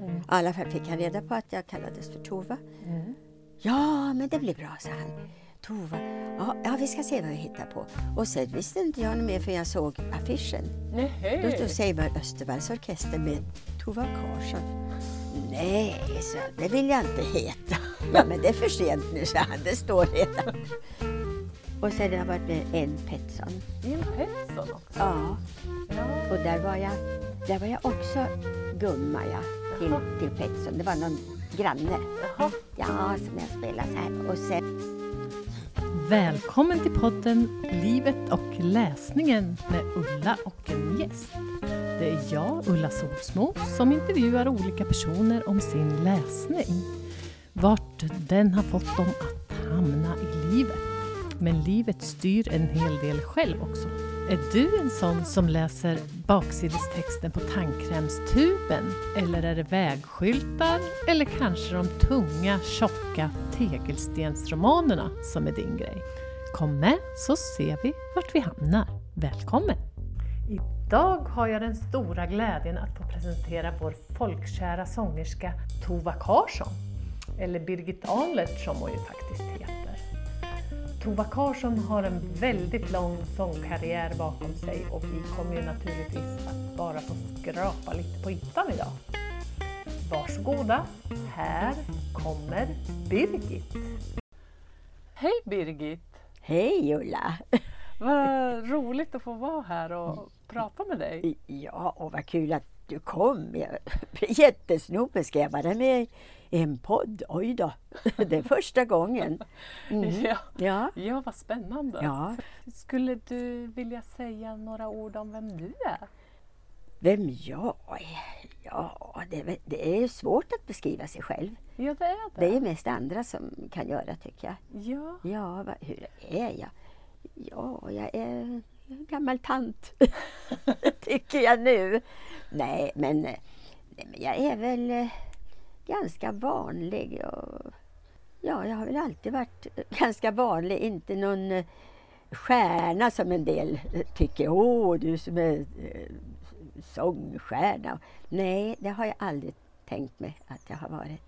Mm. I alla fall fick han reda på att jag kallades för Tova. Mm. Ja, men det blir bra, sa han. Tova, ja, ja vi ska se vad vi hittar på. Och sen visste inte jag något mer för jag såg affischen. Då Nej. stod Seibar Östervalls orkester med Tova Karsson. Nej, så det vill jag inte heta. Ja, men det är för sent nu, sa han. Det står redan. Och sen har jag varit med en Pettersson. In Pettersson också. Ja, Ja. och där var jag, där var jag också gumma ja, till, till Pettersson. Det var någon granne. Jaha. Ja, som jag spelade så här. Och sen, Välkommen till podden Livet och läsningen med Ulla och en gäst. Det är jag, Ulla Solsmo, som intervjuar olika personer om sin läsning. Vart den har fått dem att hamna i livet. Men livet styr en hel del själv också. Är du en sån som läser baksidestexten på tandkrämstuben? Eller är det vägskyltar? Eller kanske de tunga, tjocka tegelstensromanerna som är din grej? Kom med så ser vi vart vi hamnar. Välkommen! Idag har jag den stora glädjen att få presentera vår folkkära sångerska Tova Karsson. Eller Birgit Ahlert som hon ju faktiskt heter. Tova Karsson har en väldigt lång sångkarriär bakom sig och vi kommer ju naturligtvis att bara få skrapa lite på ytan idag. Varsågoda, här kommer Birgit. Hej Birgit! hej Ulla! Vad roligt att få vara här och prata med dig. Ja, och vad kul att du kom. Jag blir jättesnopen. Ska jag vara med i en podd? Oj då, det är första gången. Mm. Ja. Ja. ja, vad spännande. ja, Skulle du vilja säga några ord om vem du är? vem jag är? Ja, det är, väl- det är svårt att beskriva sig själv. Ja, det är det. Det är mest andra som kan göra tycker jag. Ja, Ja, vad, hur är jag? Ja, jag är gammal tant, tycker jag nu. Nej, men, nej, men jag är väl eh, ganska vanlig. Och, ja, jag har väl alltid varit eh, ganska vanlig, inte någon eh, stjärna som en del tycker. Åh, du som är sångstjärna. Nej, det har jag aldrig tänkt mig att jag har varit.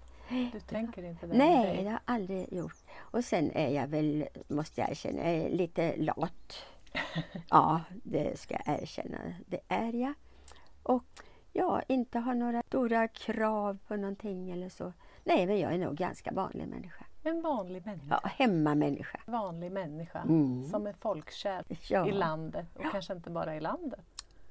du tänker inte det? Nej, det har jag aldrig gjort. Och sen är jag väl, måste jag erkänna, lite lat. Ja, det ska jag erkänna. Det är jag. Och ja, inte har några stora krav på någonting eller så. Nej, men jag är nog ganska vanlig människa. En vanlig människa. Ja, hemmamänniska. Vanlig människa Mm. som är folkkär Ja. i landet och kanske inte bara i landet.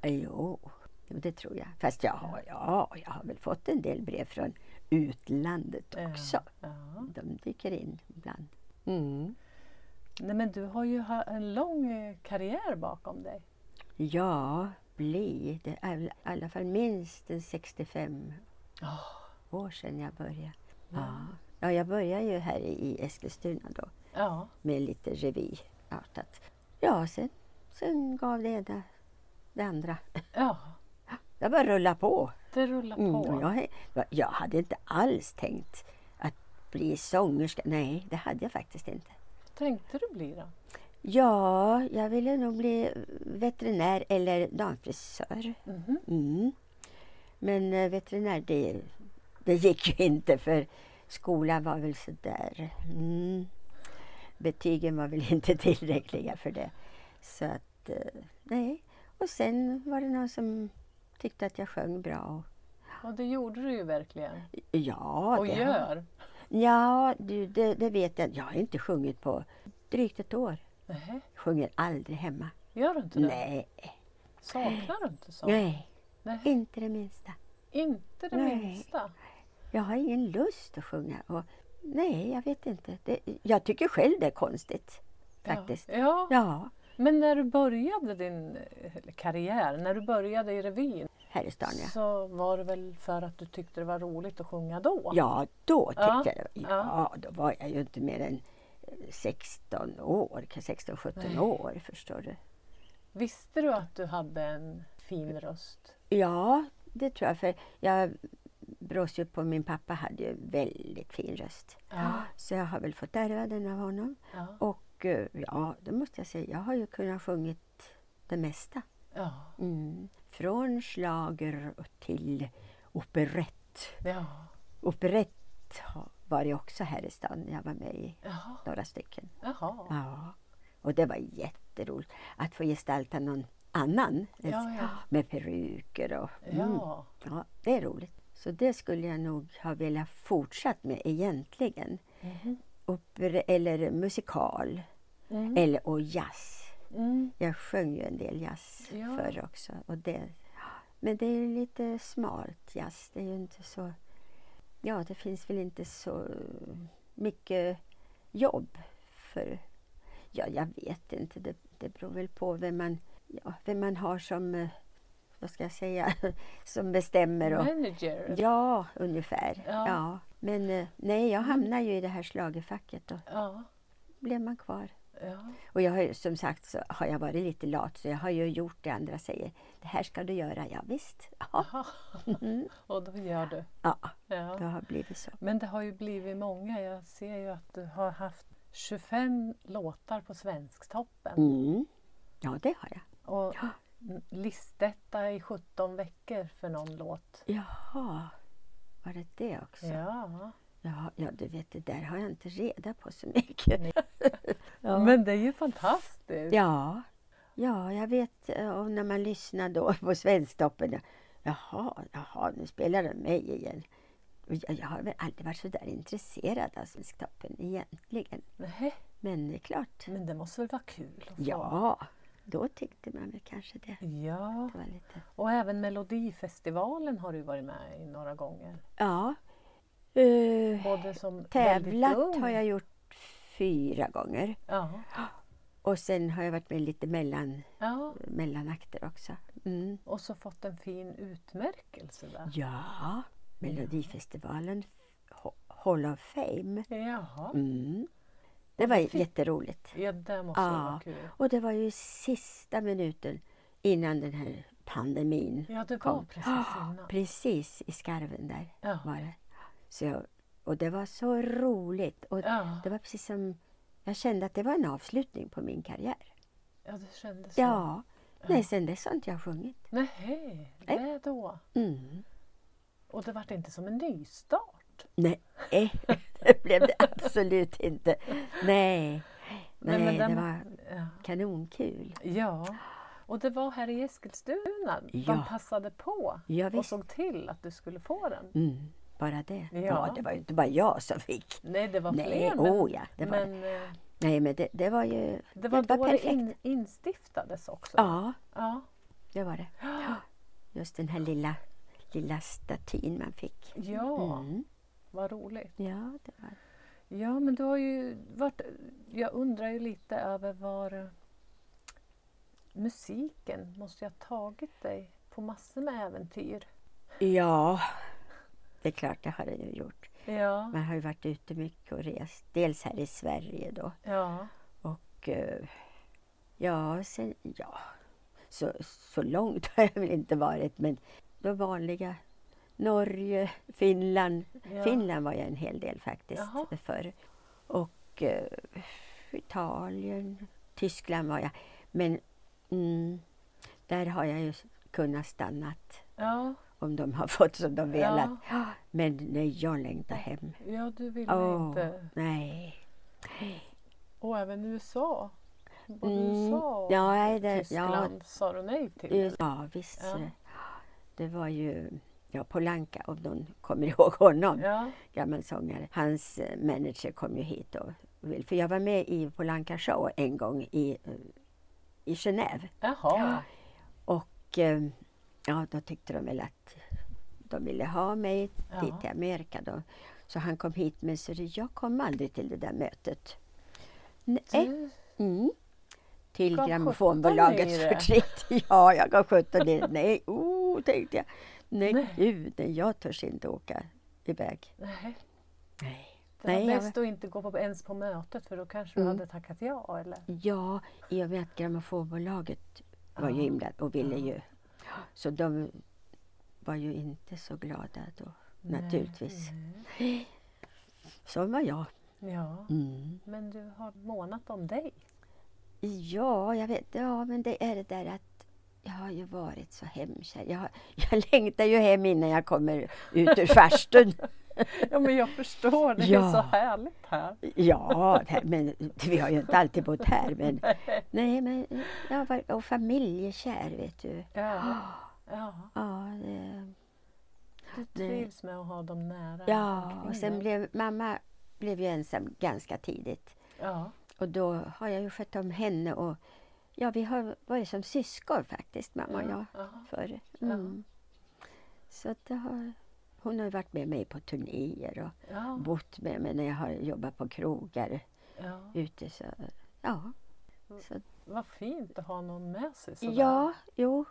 Jo, jo, det tror jag. Fast jag har, ja, jag har väl fått en del brev från utlandet också. Ja. De dyker in ibland. Mm. Nej, men du har ju ha- en lång eh, karriär bakom dig. Ja, bli. Det är i alla fall minst en 65 år sedan jag började. Ja. Ja, jag började ju här i Eskilstuna då Ja, med lite revyartat. Ja, sen, sen gav det ena det andra. ja Jag bara rullade på. det rullar på. Mm, jag, jag hade inte alls tänkt att bli sångerska. Nej, det hade jag faktiskt inte. Tänkte du bli då? Ja, jag ville nog bli veterinär eller damfrisör. Mhm. Mm. Men eh, veterinär, det, det gick ju inte för skolan var väl sådär. Mm. Betygen var väl inte tillräckliga för det. Så att, eh, nej. Och sen var det någon som tyckte att jag sjöng bra. Och, det gjorde du ju verkligen. ja, och det gör. Ja, du, det, det vet jag. Jag har inte sjungit på drygt ett år. Nähä, Sjunger aldrig hemma. Gör du inte det? Nej, Saknar du inte så? nej, Nej. inte det minsta. Inte det Nej. minsta? Jag har ingen lust att sjunga. Och, nej, jag vet inte. Det, jag tycker själv det är konstigt. Faktiskt. Ja. ja. Ja, Men när du började din eh, karriär, när du började i revyn, här i stan ja. så var det väl för att du tyckte det var roligt att sjunga då? Ja, då tyckte Ja, jag det. Ja, då var jag ju inte mer än eh, 16 år, 16-17 Nej. år förstår du. Visste du att du hade en fin röst? Ja, det tror jag. För jag brås ju på min pappa hade ju väldigt fin röst. Ja. Så jag har väl fått ärva den av honom. Ja. Och eh, ja, det måste jag säga. Jag har ju kunnat sjungit det mesta. ja. Mm. Från slager till operett Ja. Operett var det också här i stan. Jag var med i Jaha. några stycken. Jaha. Ja. Och det var jätteroligt att få gestalta någon annan. Ja, ja. Med peruker och... mm. Ja. Ja, det är roligt. Så det skulle jag nog ha velat fortsatt med egentligen. Mhm. Oper eller musikal. Mm. Eller och jazz. Mm. Jag sjöng ju en del jazz Ja. förr också. Och det, men det är lite smalt jazz. Det är ju inte så... Ja, det finns väl inte så mycket jobb för... Ja, jag vet inte. Det, det beror väl på vem man, ja, vem man har som... eh, Vad ska jag säga? Som bestämmer. Och, Manager. ja, ungefär. Ja. Ja. Men eh, nej, jag hamnade ju i det här schlagerfacket och Ja. blev man kvar. Ja. Och jag har som sagt så har jag varit lite lat så jag har ju gjort det andra säger. Det här ska du göra. Ja, visst. Ja. Mm. Och då gör du. ja det Ja. har blivit så. Men det har ju blivit många. Jag ser ju att du har haft 25 låtar på Svensktoppen. Mm. Ja, det har jag. Och listetta i 17 veckor för någon låt. Jaha, var det det också? Ja. Ja, ja du vet, det där har jag inte reda på så mycket. Ja. Men det är ju fantastiskt. ja. ja, jag vet eh, och när man lyssnar då på Svensktoppen. Jaha, jaha, nu spelar de mig igen. Jag, jag har väl aldrig varit så där intresserad av Svensktoppen egentligen. Nej, Men det är klart. men det måste väl vara kul? Att få. Ja, då tyckte man väl kanske det. ja. det lite... Och även Melodifestivalen har du varit med i några gånger. Ja. Både som tävlat ung. har jag gjort fyra gånger. Ja. Och sen har jag varit med lite mellan, ja. mellanakter också. Mm. Och så fått en fin utmärkelse där. Ja, Melodifestivalen Hall of Fame. Jaha. Mm. Det var jätteroligt. Ja, det måste Ja. vara kul. Och det var ju sista minuten innan den här pandemin Ja, det var kom. precis innan. Precis i skarven där Ja. var det. Så jag, och det var så roligt. Och Ja. det var precis som... Jag kände att det var en avslutning på min karriär. ja, det kändes så. Ja. Nej, sen dess har inte jag sjungit. Nej, det då? Mm. Och det vart inte som en nystart? Nej, det blev det absolut inte. Nej, Nej, Nej men det den- var Ja. kanonkul. ja. Och det var här i Eskilstuna de Ja. passade på Ja, och såg till att du skulle få den. Mm, bara det. Ja. Ja. det var ju inte bara jag som fick. Nej, det var Nej, fler. Men, oh ja, det var det. men eh, Nej, men det, det var ju det var då det perfekt. in, instiftades också. Ja, ja. det var det. Just den här lilla, lilla statyn man fick. Ja, Mm. vad roligt. Ja, det var Ja, men du har ju varit... Jag undrar ju lite över var eh, musiken måste ju ha tagit dig på massor med äventyr. Ja, det är klart det har det ju gjort. Ja, Man har ju varit ute mycket och rest. Dels här i Sverige då. ja, Och eh, ja, sen, ja. Så, så långt har jag väl inte varit men de vanliga Norge, Finland. ja. Finland var jag en hel del faktiskt Jaha. förr. Och eh, Italien, Tyskland var jag. Men mm, där har jag ju kunnat stannat Ja, om de har fått som de velat. Men nej, jag längtar hem. ja, du ville Åh, inte... nej. Och även USA. Både Mm, USA och ja, det- Tyskland sa du nej till. Ja, visst. Ja. Det var ju ja, Polanka, om någon kommer ihåg honom, Ja, gammal sångare. Hans eh, manager kom ju hit och vill, för jag var med i Polanka show en gång i, eh, i Genève. jaha. Och eh, ja, då tyckte de väl att de ville ha mig Ja. dit till Amerika då. Så han kom hit, men så jag kom aldrig till det där mötet. Nej. Mm. Till grammofonbolagets 17 i det. förtret. Ja, jag gav 17 i det. Nej, oh, tänkte jag. Nej, Nej. gud, nej, jag törs inte åka iväg. nej, Nej. det var Nej, jag- bäst att inte gå på, ens på mötet för då kanske du Mm. hade tackat ja eller? Ja, i och med att grammofonbolaget var ju Ja. inblandat och ville ju. Så de var ju inte så glada då, naturligtvis. Nej. Så var jag. Ja, Mm. men du har månat om dig. Ja, jag vet. Ja, men det är det där att jag har ju varit så hemkär. Jag, jag längtar ju hem innan jag kommer ut ur farstun. Ja, men jag förstår. Det Ja. är så härligt här. Ja, men vi har ju inte alltid bott här. Men, nej, men jag och familjekär, vet du. Ja. Ja. Ja, det, Du Det- trivs med att ha dem nära ja och sen blev mamma blev ju ensam ganska tidigt. Ja. Och då har jag ju skött om henne och ja, vi har varit som syskon faktiskt, mamma och jag, Ja. förr. Mm. Så det har, hon har varit med mig på turnéer och Ja. bott med mig när jag har jobbat på krogar Ja. ute. Så, ja. Så, Vad fint att ha någon med sig sådär. ja, jo.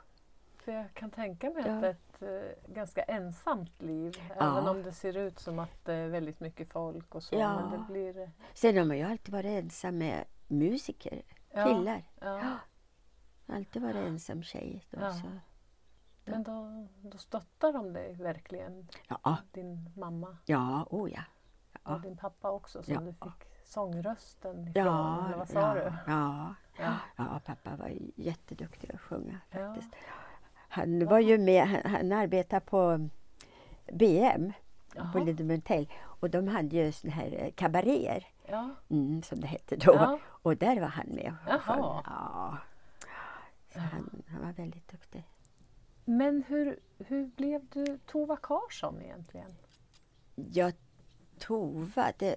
För jag kan tänka mig Ja. att ett eh, ganska ensamt liv. Ja. Även om det ser ut som att det är väldigt mycket folk och så. Ja. Men det blir... eh, Sen har man ju alltid varit ensam med musiker, killar. Ja. Alltid varit ensam tjej. Då, så. Men då, då stöttar de dig verkligen, Ja, din mamma ja, oh ja. och Ja. din pappa också som Ja. du fick sångrösten ifrån. Ja, eller vad sa ja, du? ja. Ja. ja, pappa var jätteduktig att sjunga faktiskt. Han var ju med, han, han arbetade på BM, på Jaha. Lidementell. Och de hade ju såna här eh, kabaréer, mm, som det hette då. Och där var han med och sjöng. Ja. Så han, han var väldigt duktig. Men hur, hur blev du Tova Karlsson egentligen? Ja, Tova, det,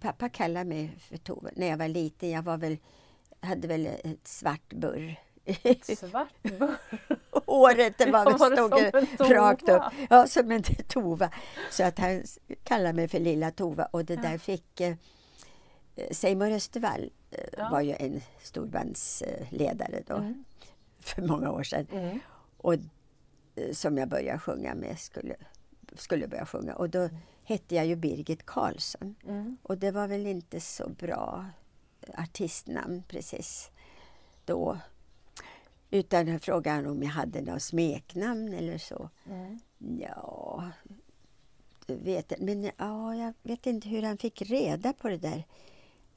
pappa kallade mig för Tova när jag var liten. Jag var väl, hade väl ett svart burr. Svart burr. Håret det var väl, stod som rakt upp. Ja, som en tova. Så att han kallade mig för Lilla Tova och det Ja. där fick eh, Seymour Östervall eh, Ja. var ju en storbandsledare då Mm. för många år sedan. Mm. Och som jag började sjunga med skulle, skulle börja sjunga. Och då hette jag ju Birgit Karlsson. Mm. Och det var väl inte så bra artistnamn precis då. Utan jag frågade om jag hade något smeknamn eller så. Mm. Ja, vet Men ja, jag vet inte hur han fick reda på det där.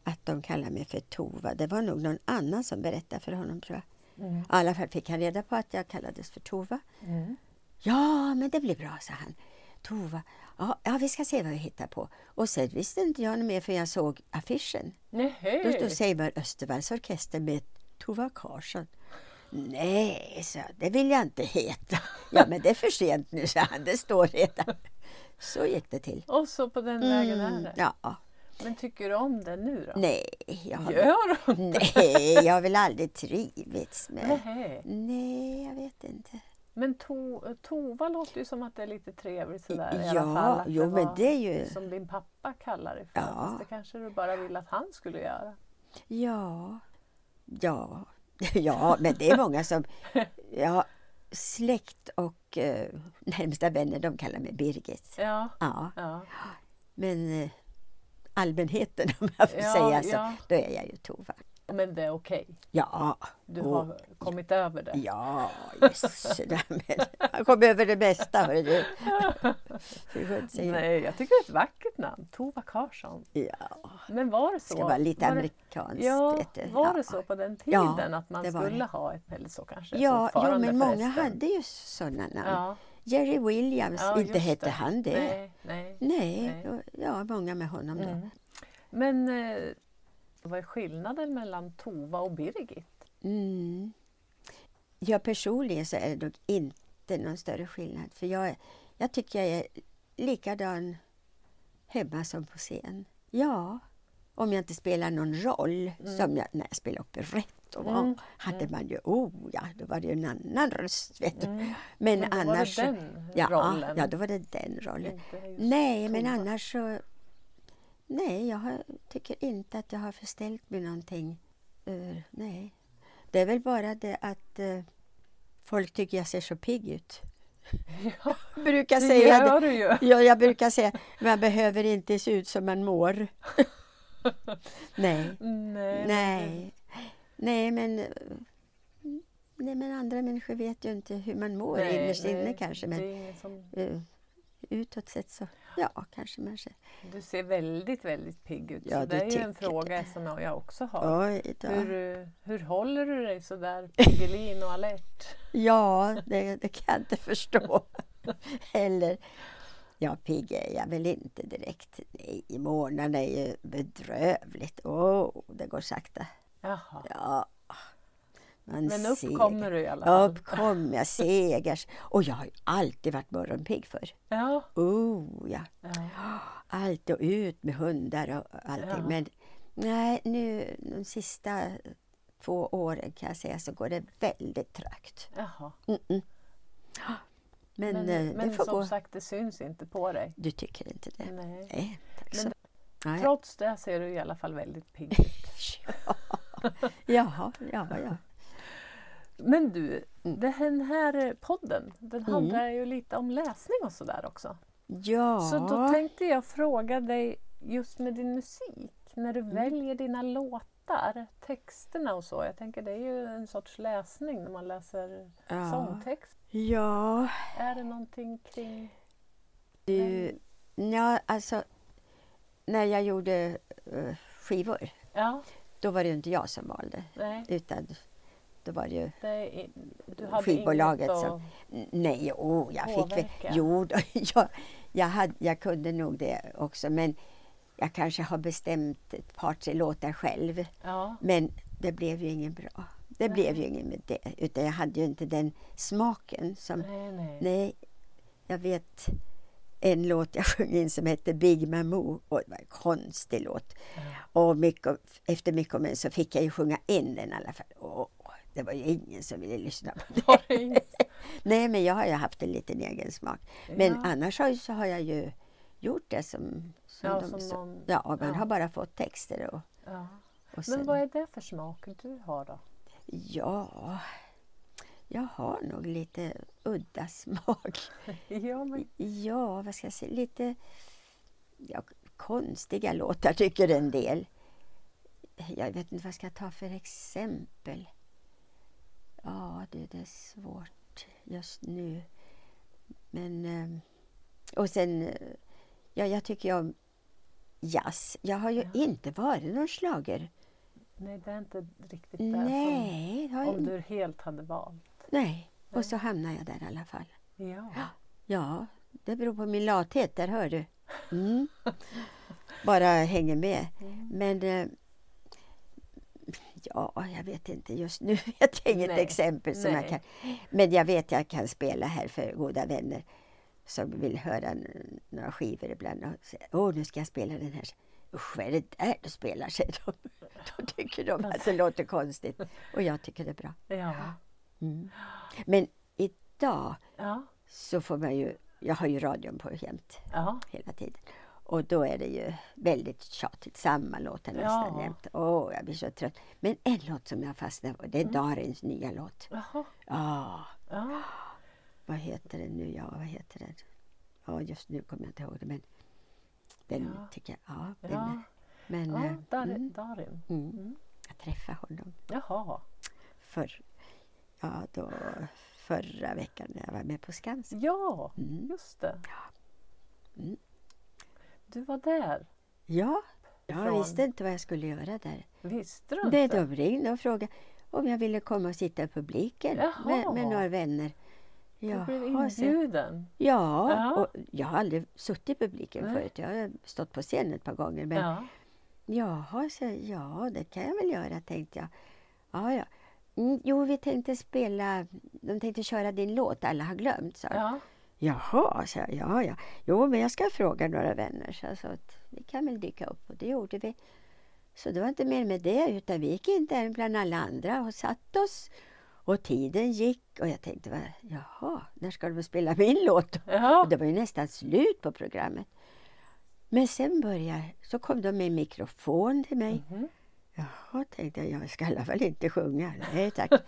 Att de kallar mig för Tova. Det var nog någon annan som berättade för honom tror jag. Mm. I alla fall fick han reda på att jag kallades för Tova. Mm. Ja, men det blir bra, sa han. Tova, ja, ja vi ska se vad vi hittar på. Och sen visste inte jag något mer för jag såg affischen. Då Nej. stod Seymour Östervalls orkester med Tova Karlsson. Nej, så det vill jag inte heta. Ja, men det är för sent nu, sa han. Det står redan. Så gick det till. Och så på den vägen är Mm, det. ja. Men tycker du om det nu då? Nej, jag har, Gör nej, jag har väl aldrig trivits med... Nej. Nej, jag vet inte. Men to, Tova låter ju som att det är lite trevligt sådär i Ja, alla fall. Att jo, men var det är ju- Som din pappa kallar det för. Ja. Fast det kanske du bara vill att han skulle göra. Ja, ja, ja, men det är många som... Ja, släkt och eh, närmsta vänner, de kallar mig Birgit. Ja. Ja, Ja. men eh, allmänheten, om jag får Ja, säga så, ja. då är jag ju Tova. Men det är okej. Ja, Du och- har kommit över det. ja. Men jag kom över det bästa, hörru? Nej, jag tycker det är ett vackert namn. Tova Karlsson. Ja, Men var det så? det ska vara lite var amerikanskt. Ja, var ja. det så på den Ja, tiden att man skulle det. ha ett, eller så kanske Ja, jo, men många hade ju sådana namn. Jerry Williams, ja, inte hette det. han det? Nej, nej. Nej, Nej. ja, många med honom då. Mm. Men eh, vad är skillnaden mellan Tova och Birgit? Mm. Jag personligen så är det nog inte någon större skillnad. För jag, jag tycker jag är likadan hemma som på scen. Ja, om jag inte spelar någon roll. Som jag, när jag spelade operett. Och Mm. hade man ju, oh ja, då var det ju en annan röst. Vet du. Mm. Men, Men då annars... var det den ja, rollen? Ja, då var det den rollen. Nej, men annars så... Nej, jag har, tycker inte att jag har förställt mig någonting. Uh, nej. Det är väl bara det att eh, folk tycker jag ser så pigg ut. Ja, brukar det säga gör du ju. Ja, jag brukar säga man behöver inte se ut som man mår. nej, Nej. nej. Nej, men... eh, Nej, men andra människor vet ju inte hur man mår Nej, innerst inne nej, kanske. Det Men som... eh, utåt sett så, ja, kanske man ser. Du ser väldigt, väldigt pigg ut. Ja, så det är ju en fråga som jag också har. Oj då. Hur, hur håller du dig så där piggelin och alert? Ja, det, det kan jag inte förstå. Eller, ja, pigg är jag väl inte direkt. Nej, morgonen är ju bedrövligt. Åh, oh, det går sakta. Jaha. Ja. Man Men upp ser- kommer du i alla fall. Upp kom jag segers. Och jag har ju alltid varit morgonpigg för. Ja. Oh, ja. ja. Allt och ut med hundar och allting. Ja. Men nej, nu de sista två åren kan jag säga så går det väldigt trögt. Jaha. Mm-mm. Men, Men, eh, men får som gå. sagt, det syns inte på dig. Du tycker inte det? Nej. Nej, tack Men så. Nej. Trots det ser du i alla fall väldigt pigg ut. Ja. Jaha, ja, ja. Men du, Mm. den här podden, den handlar ju lite om läsning och sådär också. Ja, Så då tänkte jag fråga dig just med din musik, när Mm. du väljer dina låtar, texterna och så. Jag tänker det är ju en sorts läsning när man läser Ja. sångtext. ja, Är det någonting kring... du, ja, alltså när jag gjorde eh, skivor, Ja, då var det ju inte jag som valde, nej. utan då var det ju Det du hade Skivbolaget inget som- Nej, oh, jag fick väl... Påverka. Jo, då, jag, jag, hade, jag kunde nog det också, men jag kanske har bestämt ett par, tre låtar själv. Ja, Men det blev ju ingen bra. Det Nej. blev ju ingen med det, utan jag hade ju inte den smaken som... nej, nej. Nej, jag vet en låt jag sjöng in som hette Big Mamoo och det var en konstig låt. Ja. Och mycket, efter mycket om så fick jag ju sjunga in den i alla fall. Åh, det var ju ingen som ville lyssna på inget? Nej, men jag har ju haft en liten egen smak. Men Ja. annars har, så har jag ju gjort det som... som Ja, de, som så- någon- ja, man ja. har bara fått texter och, Ja. och Men sen, vad är det för smak du har då? Ja, jag har nog lite udda smak. Ja, men, Ja, vad ska jag säga? Lite ja, konstiga låtar tycker en del. Jag vet inte vad jag ska ta för exempel. Ja, du, det är svårt just nu. Men... eh, Och sen... Ja, jag tycker om jazz. Jag har ju Ja. inte varit någon slager. nej, det är inte riktigt det som, Nej, det jag om du helt hade valt. Nej. Och så hamnar jag där i alla fall. Ja. Ja, det beror på min lathet, där hör du. Mm. Bara hänger med. Mm. Men eh, ja, jag vet inte. Just nu jag inget Nej, exempel som jag nej. kan. Men jag vet jag kan spela här för goda vänner som vill höra några skivor ibland och säga åh nu ska jag spela den här. Usch vad är det där du spelar säger de. Då tycker de att det låter konstigt och jag tycker det är bra. Ja. Mm. Men idag Ja. så får man ju, jag har ju radion på jämt Ja. hela tiden. Och då är det ju väldigt tjatigt, samma låtar nästan Ja. jämt. Åh, jag blir så trött. Men en låt som jag fastnar på, det är Darins nya låt. Jaha. Ja, Ja. vad heter den nu? Ja, vad heter den? Ja, just nu kommer jag inte ihåg det, men den Ja. tycker jag, ja. Den, Ja. Men ja eh, Dar mm, Darin. mm, Mm. jag träffade honom Jaha. för, ja, då, förra veckan när jag var med på Skansen. Ja, Mm. just det. Mm. Du var där. Ja, jag Ifrån- visste inte vad jag skulle göra där. Visste du Det, inte? de ringde och frågade om jag ville komma och sitta i publiken med, med några vänner. Du blev Jaha, så- inbjuden. Ja, Ja. och jag har aldrig suttit i publiken Nej. förut. Jag har stått på scen ett par gånger. Men Ja. jaha, så, ja, det kan jag väl göra, tänkte jag. Ja, ja. Mm, jo, vi tänkte spela, de tänkte köra din låt Alla har glömt, sa ja. Jaha, sa jag. Ja, ja. Jo, men jag ska fråga några vänner, så jag sa att vi kan väl dyka upp. Och det gjorde vi. Så det var inte mer med det, utan vi gick in där bland alla andra och satt oss. Och tiden gick och jag tänkte, jaha, när ska de spela min låt? Ja. Och det var ju nästan slut på programmet. Men sen började, så kom de med en mikrofon till mig. Mhm. Jaha, tänkte jag, jag ska i alla fall inte sjunga. Nej tack.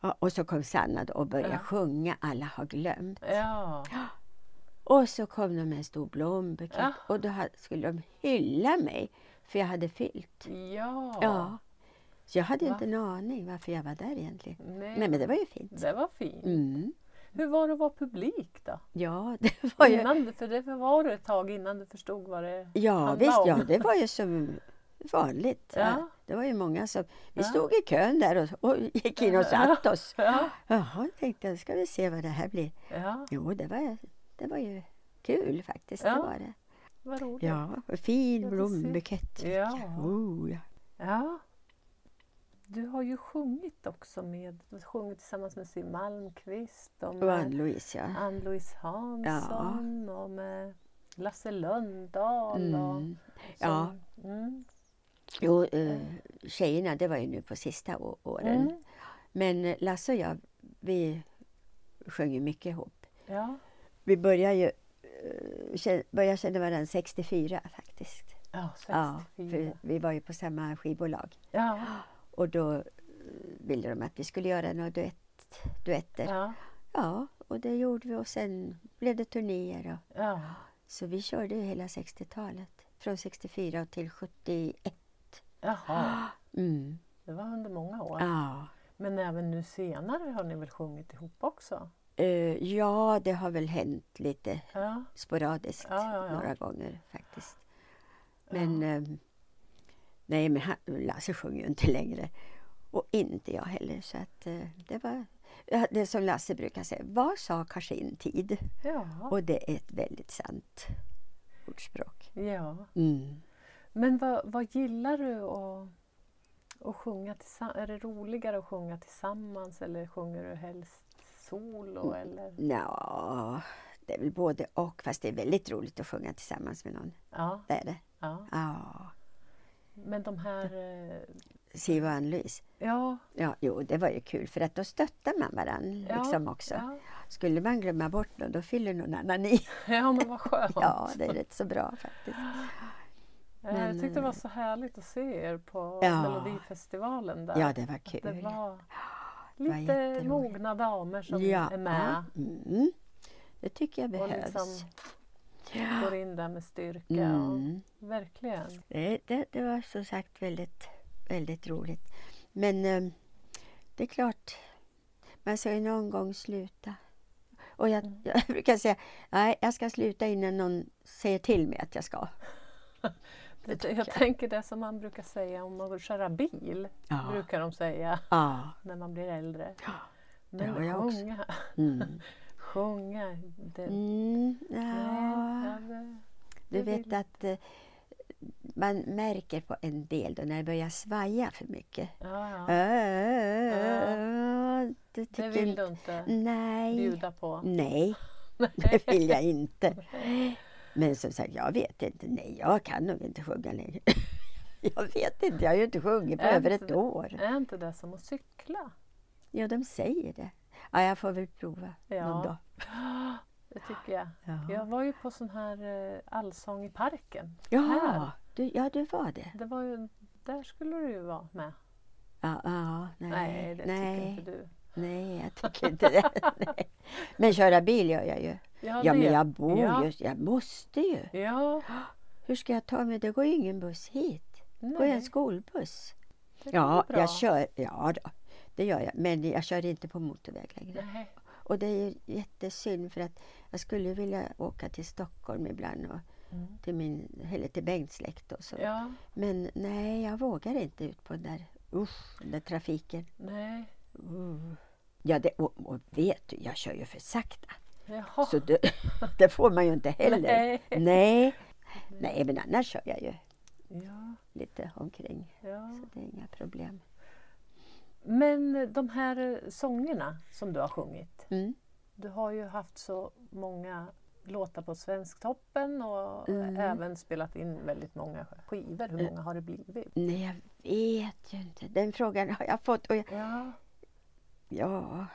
Ja, och så kom Sanna då och började Ja. sjunga Alla har glömt. Ja. Och så kom de med en stor blombukett Ja. och då skulle de hylla mig för jag hade fyllt. Ja. Ja. Så jag hade Va? inte en aning varför jag var där egentligen. Nej. Nej men det var ju fint. Det var fint. Mm. Hur var det att vara publik då? Ja, det var ju... Innan, för det var du ett tag innan du förstod vad det Ja, handlade visst, om. ja, det var ju som vanligt. Ja. Det var ju många som... Vi Ja. stod i kön där och, och gick in och satt oss. Ja, Jaha, tänkte jag, ska vi se vad det här blir. ja, Jo, det var, det var ju kul faktiskt. Det var det. vad roligt. Ja, och fin blombukett. Ja. Oh, ja. Ja. Du har ju sjungit också med, du har sjungit tillsammans med Siw Malmkvist och Och Ann-Louise, ja. Ann-Louise Hansson och med Lasse Lundahl. Och, Mm. Ja. Mm. Jo, eh, tjejerna, det var ju nu på sista åren. Mm. Men eh, Lasse och jag, vi sjöng ju mycket ihop. Ja. Vi började ju eh, började känna varandra 64 faktiskt. Ja, 64. Ja, för vi var ju på samma skivbolag. Ja, Och då eh, ville de att vi skulle göra några duett, duetter. Ja. ja, och det gjorde vi och sen blev det turnéer. Och, ja. så vi körde ju hela 60-talet. Från 64 till 71. Jaha, Mm. det var under många år. Ja. Men även nu senare har ni väl sjungit ihop också? Eh, ja, det har väl hänt lite Ja, sporadiskt Ja, några gånger faktiskt. Men ehm, nej, men han, Lasse sjunger ju inte längre. Och inte jag heller. Så att eh, det var det som Lasse brukar säga. Vad sa har sin tid? Och det är ett väldigt sant ordspråk. ja. Mm. Men vad, vad gillar du att, att sjunga tillsammans? Är det roligare att sjunga tillsammans eller sjunger du helst solo? Eller? Ja, det är väl både och. Fast det är väldigt roligt att sjunga tillsammans med någon. Ja, Det är det. ja. Ja. Men de här... eh, Siv och Ann-Louise. Ja, Ja, jo, det var ju kul för att då stöttar man varandra ja, liksom också. Ja, Skulle man glömma bort någon, då fyller någon annan i. ja men vad skönt. Ja, det är rätt så bra faktiskt. Ja, men, jag tyckte det var så härligt att se er på Ja. Melodifestivalen där. Ja, det var Att kul. Det var Det var lite mogna damer som ja, är med Mm, det tycker jag och behövs. liksom går in där med styrka. Mm. Och, verkligen. Det, det, det var som sagt väldigt, väldigt roligt. Men eh, det är klart, man ska ju någon gång sluta. Och jag, Mm. jag brukar säga, nej, jag ska sluta innan någon säger till mig att jag ska. Det Jag, jag jag. tänker det som man brukar säga om man vill köra bil. Ja. Brukar de säga Ja. när man blir äldre. det har Men jag också. sjunga, Mm. sjunga. Det, Mm, ja. nej, ja, det, Du det vet vill- att eh, man märker på en del då när det börjar svaja för mycket. ja, ja. Äh, det Det vill du inte Nej. bjuda på. Nej, det vill jag inte. Men som sagt, jag vet inte. Nej, jag kan nog inte sjunga längre. Jag vet inte, jag har ju inte sjungit på Är över ett det- år. Är inte det som att cykla? Ja, de säger det. Ja, jag får väl prova Ja. någon dag. Det tycker jag. Ja. Jag var ju på sån här eh, allsång i parken. Här. du, ja du var det. Det var ju, där skulle du ju vara med. Ja, ja nej, Nej, det nej, tycker inte du. nej, jag tycker inte det. nej. Men köra bil gör jag ju. Ja, Ja, men jag bor ja. ju, jag måste ju. Ja, Hur ska jag ta mig? Det går ju ingen buss hit. Det går nej, en skolbuss. Ja, jag kör, ja då, det gör jag. Men jag kör inte på motorväg längre. Nej. Och det är ju jättesynd för att jag skulle vilja åka till Stockholm ibland och Mm. till, min, eller till Bengts släkt och så. Ja, Men nej, jag vågar inte ut på den där, usch, den där trafiken. nej. Uh. Ja, det, och, och vet du, jag kör ju för sakta. Jaha. Så det, det får man ju inte heller. Nej. Nej. Nej, men annars kör jag ju Ja, lite omkring. ja. Så det är inga problem. Men de här eh, sångerna som du har sjungit. Mm. Du har ju haft så många låtar på Svensktoppen och Mm. även spelat in väldigt många skivor. Hur många har det blivit? Nej, jag vet ju inte. Den frågan har jag fått. Och jag, Ja, ja,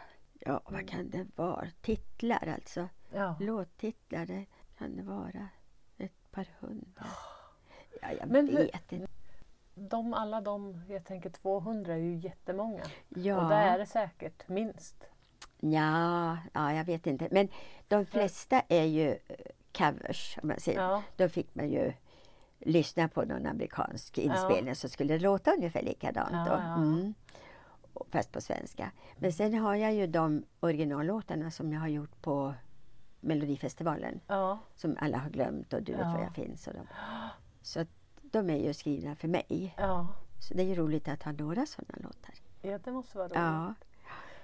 ja, vad kan det vara? Titlar alltså. ja. Låttitlar, det kan det vara ett par hundra. Ja, jag Men hur- vet inte. De, alla de, jag tänker 200 är ju jättemånga. Ja. Och det är det säkert minst. Ja, ja, jag vet inte. Men de flesta är ju eh, covers, om man säger. Ja, Då fick man ju lyssna på någon amerikansk inspelning så skulle det låta ungefär likadant. Ja, ja. Mm. Fast på svenska. Men sen har jag ju de originallåtarna som jag har gjort på Melodifestivalen Ja. som alla har glömt och Du vet Ja. var jag finns. Och de. Så att de är ju skrivna för mig. Ja. Så det är ju roligt att ha några sådana låtar. ja, det måste vara roligt. Ja.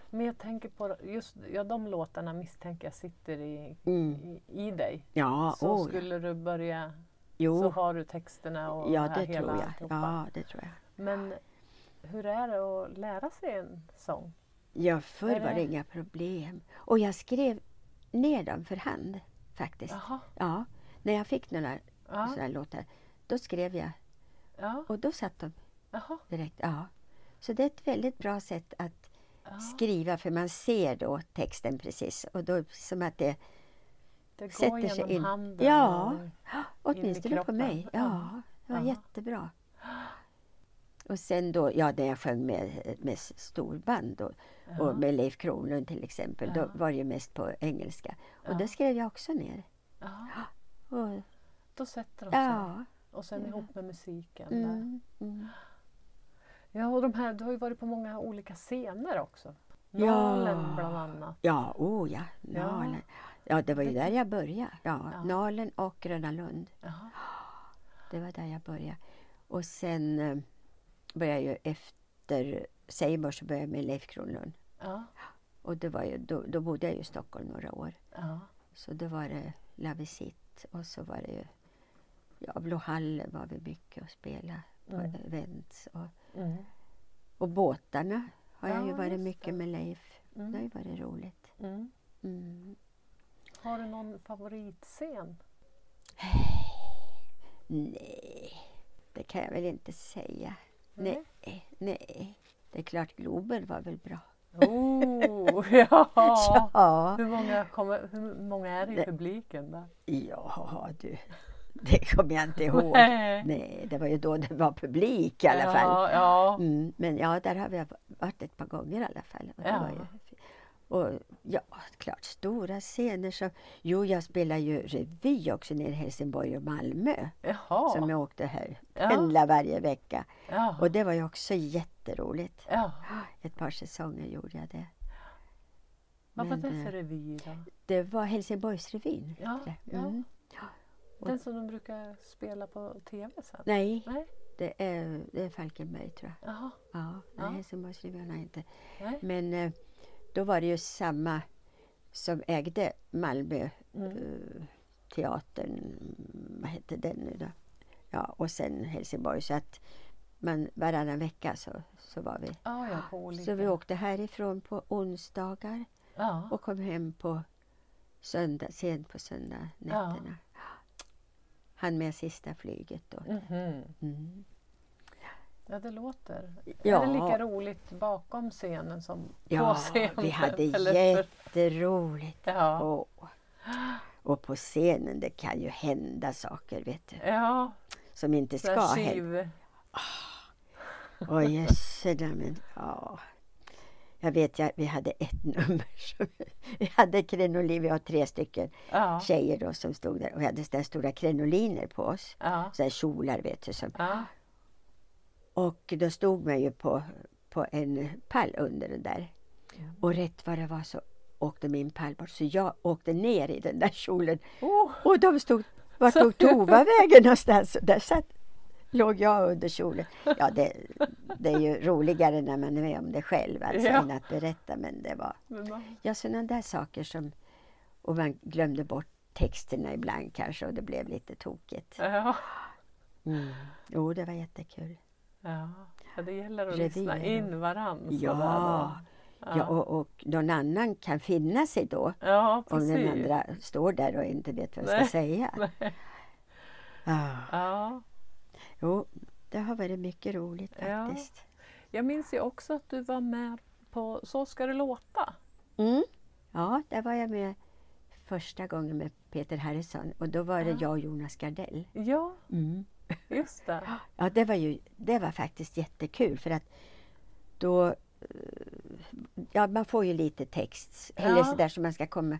Men jag tänker på just ja, de låtarna misstänker jag sitter i, Mm. i, i dig. Ja, Så oh, skulle du börja jo. så har du texterna och Ja, här det hela tror jag. alltihopa. Ja, det tror jag. Men hur är det att lära sig en sång? Ja, förr var det inga problem. Och jag skrev ner dem för hand faktiskt. Jaha. Ja, när jag fick några Ja. sådana låtar, då skrev jag Ja. och då satt de Jaha. direkt. Ja. Så det är ett väldigt bra sätt att Ja. skriva för man ser då texten precis och då som att det Det går sätter sig in. handen. Ja. och- åtminstone på mig. Ja, det var jättebra. Och sen då, ja när jag sjöng med, med storband då, Ja. och med Leif Kronlund till exempel, Ja. då var det ju mest på engelska. Och Ja. det skrev jag också ner. Ja. Och, Då sätter de sig. ja. Och sen ihop med musiken. Mm, mm. Ja, och de här, du har ju varit på många olika scener också. Ja. Nalen bland annat. Ja, oh ja. Ja. Nalen. Ja, det var ju där jag började. Ja, Ja. Nalen och Gröna Lund. Det var där jag började. Och sen eh, började jag ju efter Seiborg så började jag med Leif Kronlund. Ja. Och det var ju, då, då bodde jag i Stockholm några år. Ja. Så då var det La Visite och så var det ju Ja, Blå Halle var vi mycket och spela på Mm. events. Och, Mm. och båtarna har jag Ja, ju varit mycket det. med Leif. Det har ju Mm. varit roligt. Mm. Mm. Har du någon favoritscen? Nej, det kan jag väl inte säga. Nej. Nej. Det är klart Globen var väl bra. Oh, ja. Ja, Hur, många kommer, hur många är det i Det- publiken där? ja du. Det kommer jag inte ihåg. Nej. Nej, det var ju då det var publik i alla fall. Ja, ja. Mm, men ja, där har vi varit ett par gånger i alla fall. Och, det Ja. var ju, och ja, klart stora scener som... Jo, jag spelar ju revy också nere i Helsingborg och Malmö. Jaha. Som jag åkte här, Ja. pendla varje vecka. Ja. Och det var ju också jätteroligt. ja. Ett par säsonger gjorde jag det. Vad var det för eh, revy då? Det var Helsingborgsrevyn. Ja, ja. Mm. Den som de brukar spela på tv sen? Nej, Nej. det är, det är Falkenberg tror jag. Jaha. Ja, Ja. Helsingborgsrevyn har jag inte. Nej. Men eh, då var det ju samma som ägde Malmö Mm. eh, teatern, vad hette den nu då? Ja, och sen Helsingborg. Så att man, varannan vecka så, så var vi. Ja, ja. Så vi åkte härifrån på onsdagar Ja. och kom hem på söndag, sent på söndag nätterna. Han med sista flyget då. Mhm. Mm. Ja, det låter. Ja. Är det lika roligt bakom scenen som Ja, på scenen? vi hade jätteroligt. Ja. Åh. Och på scenen det kan ju hända saker vet du, Ja, som inte ska hända. skiv... Åh jösses men ja. Jag vet, jag, vi hade ett nummer. Som, vi hade krinolin, vi har tre stycken Ja. tjejer då som stod där och vi hade sådana stora krinoliner på oss. Ja. Så här kjolar vet du. Som, Ja. Och då stod man ju på, på en pall under den där. Och rätt vad det var så åkte min pall bort. Så jag åkte ner i den där kjolen. Oh, Och de stod, vart tog Tova vägen någonstans? Och Där satt, låg jag under kjolen. Ja, det, det är ju roligare när man är med om det själv alltså, Ja. än att berätta. Men det var, ja sådana där saker som, och man glömde bort texterna ibland kanske och det blev lite tokigt. ja. Mm. Jo, det var jättekul. Ja. ja, det gäller att Revyer lyssna in varann. Ja. då. Ja, och, och någon annan kan finna sig då. ja, Om den andra står där och inte vet vad jag ska säga. Nej. Ah. Ja. Jo, det har varit mycket roligt Ja. faktiskt. Jag minns ju också att du var med på Så ska det låta. Mm. Ja, där var jag med första gången med Peter Harrison och då var det Ja. jag och Jonas Gardell. Ja, Mm. Just det. Ja, det var ju det var faktiskt jättekul för att då eh, Ja, man får ju lite text eller Ja. sådär som man ska komma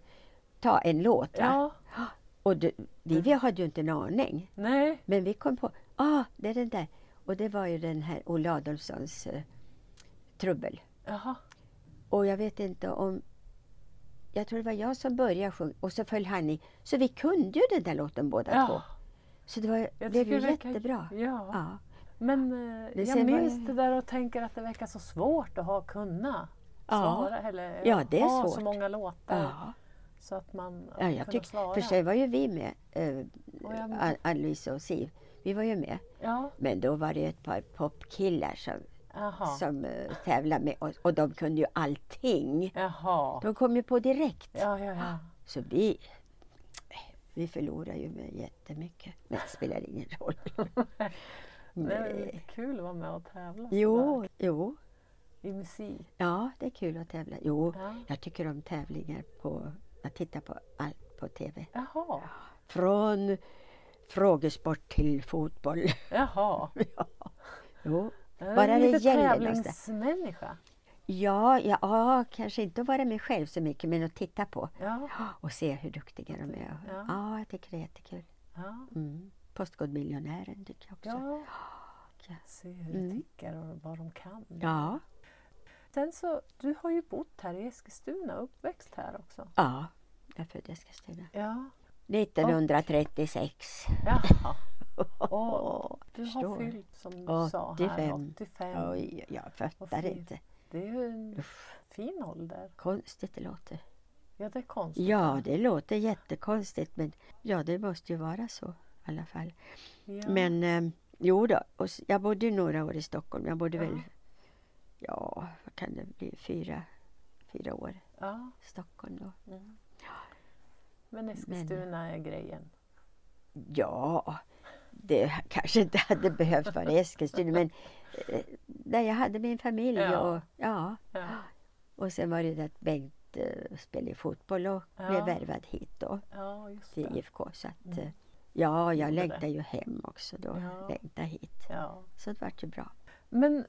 ta en låt. Va? Ja, Och du, vi, vi hade ju inte en aning. nej. Men vi kom på, ah, det är den där. Och det var ju den här Olle Adolfssons eh, Trubbel. Jaha. Och jag vet inte om... Jag tror det var jag som började sjunga och så föll han i. Så vi kunde ju den där låten båda två. Ja. Så det var, blev ju jättebra. Ja. Ja. Men eh, Det jag minns det där och tänker att det verkar så svårt att ha kunna Ja. svara. Eller Ja, det är ha så svårt. många låtar. Ja. Så att man Ja, jag tyck, svara. för sig var ju vi med, eh, jag- Ann-Louise och Siv. Vi var ju med. Ja, Men då var det ett par popkillar som, jaha. som eh, tävlade med oss och de kunde ju allting. Jaha. De kom ju på direkt. Ja, ja, ja. Så vi, vi förlorade ju med jättemycket. Men det spelar ingen roll. Det är lite kul att vara med och tävla Jo, jo, i musik. ja det är kul att tävla. Jo, Ja. jag tycker om tävlingar på, jag tittar på allt på TV. Jaha. Från frågesport till fotboll. Jaha. ja. Jo. Är Bara det lite gäller tävlingsmänniska. Ja, ja, ja, kanske inte att vara med själv så mycket men att titta på Ja. och se hur duktiga de är. Ja. Ja, jag tycker det är jättekul. Ja. Mm. Postkodmiljonären tycker jag också. ja. Ja. Se hur det Mm. tickar och vad de kan. Ja, Sen så, du har ju bott här i Eskilstuna uppväxt här också. ja. Jag är född i Eskilstuna. Ja. 1936. Jaha. Och du har fyllt, som du sa här, 85. 85. Oj, jag fattar inte. Det är ju en Uff, fin ålder. konstigt det låter. Ja, det är konstigt. Ja, det låter jättekonstigt men ja, det måste ju vara så i alla fall. Ja. Men eh, jo då, och jag bodde ju några år i Stockholm. Jag bodde Ja. väl, ja, vad kan det bli, fyra, fyra år Ja. i Stockholm då. Mm. Men Eskilstuna är grejen. Ja, det kanske inte hade behövt vara Eskilstuna men där jag hade min familj Ja. och ja. Ja. Och sen var det det att Bengt eh, spelade fotboll och Ja. blev värvad hit då Ja, till. IFK. Så att, Mm. eh, ja, jag det. ju hem också då. Ja. Längtar hit. Så det vart ju bra. Men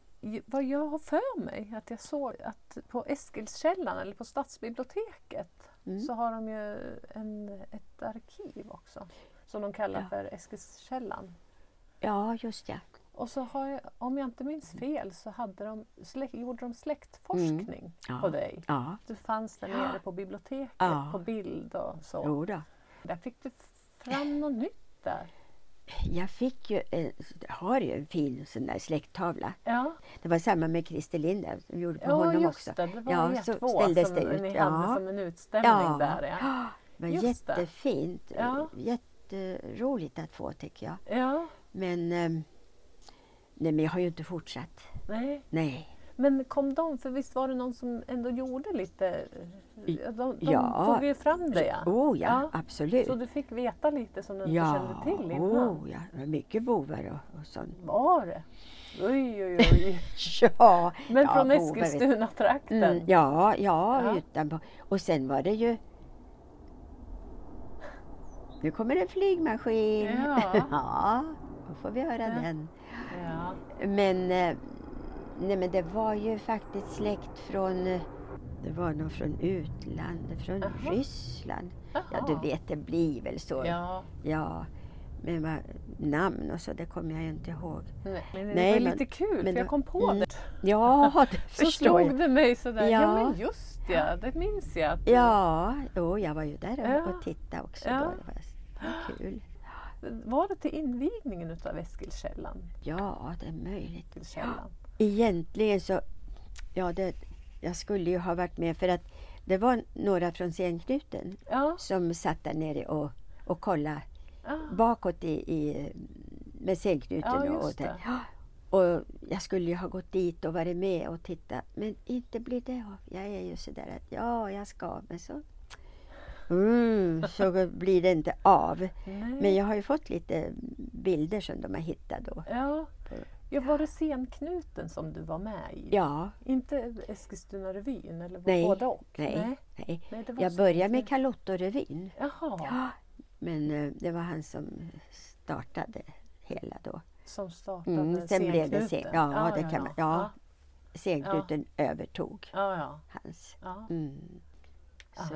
vad jag har för mig att jag såg att på Eskilskällan eller på stadsbiblioteket Mm. så har de ju en, ett arkiv också som de kallar Ja. för Eskilskällan. Ja, just ja. Och så har jag, om jag inte minns fel så hade de, släkt, gjorde de släktforskning Mm. Ja. på dig. Ja, Du fanns där nere på biblioteket Ja. på bild och så. jo då. Där fick du fram något nytt där. Jag fick ju, en, har ju en fin sån där släkttavla. Ja, Det var samma med Christer Linder som gjorde på ja honom just också. det. Det var Ja, så ställdes som det ut. ni Ja. hade som en utställning Ja. där. Ja. Det var Just det. jättefint. Ja. Jätteroligt att få tycker jag. ja, Men, ehm, nej, men jag har ju inte fortsatt. nej. Nej. Men kom de, för visst var det någon som ändå gjorde lite... De, de Ja. tog ju fram det ja. Oh ja, Ja. absolut. Så du fick veta lite som du inte ja, kände till innan? oh, ja, det var mycket bovar och, och sånt. Var det? Oj, oj, oj. Ja, Men ja, från Eskilstuna-trakten? Mm, ja, ja, Ja. utanpå. Och sen var det ju... Nu kommer en flygmaskin. Ja. ja, då får vi höra den. Ja. Men, eh, nej, men det var ju faktiskt släkt från... eh, Det var nog från utlandet, från Jaha. Ryssland. Ja, Jaha. du vet, det blir väl så. Ja. Ja, men vad, namn och så, det kommer jag ju inte ihåg. Nej, men det Nej, var men- lite kul men för jag kom på mm, det. Ja, det Så förstår jag. det mig sådär. Ja, Ja. men just ja, det minns jag. Att Ja, jo, jag var ju där och, Ja. och tittade också. Ja. Då. Det var, det var kul. Var det till invigningen utav Eskilskällan? Ja, det är möjligt. Eskilskällan? Egentligen så, ja, det, jag skulle ju ha varit med för att det var några från scenknuten Ja. som satt där nere och, och kollade Ah. bakåt i, i, med scenknuten. Ja, och, det. och jag skulle ju ha gått dit och varit med och titta men inte blir det av. Jag är ju sådär att ja, jag ska men så mm, så blir det inte av. Nej. Men jag har ju fått lite bilder som de har hittat då. Ja. ja, var det scenknuten som du var med i? Ja, Inte Eskilstuna-revyn eller Nej, både och? nej. Nej. nej. Nej, Jag började med scenknuten. Kalottorevyn. Jaha, Men eh, det var han som startade hela då. som startade Mm, sen blev det scenknuten. scen- ja, det kan man- ja. ja. Scenknuten övertog Ja, ja. hans. ja. Mm. Så.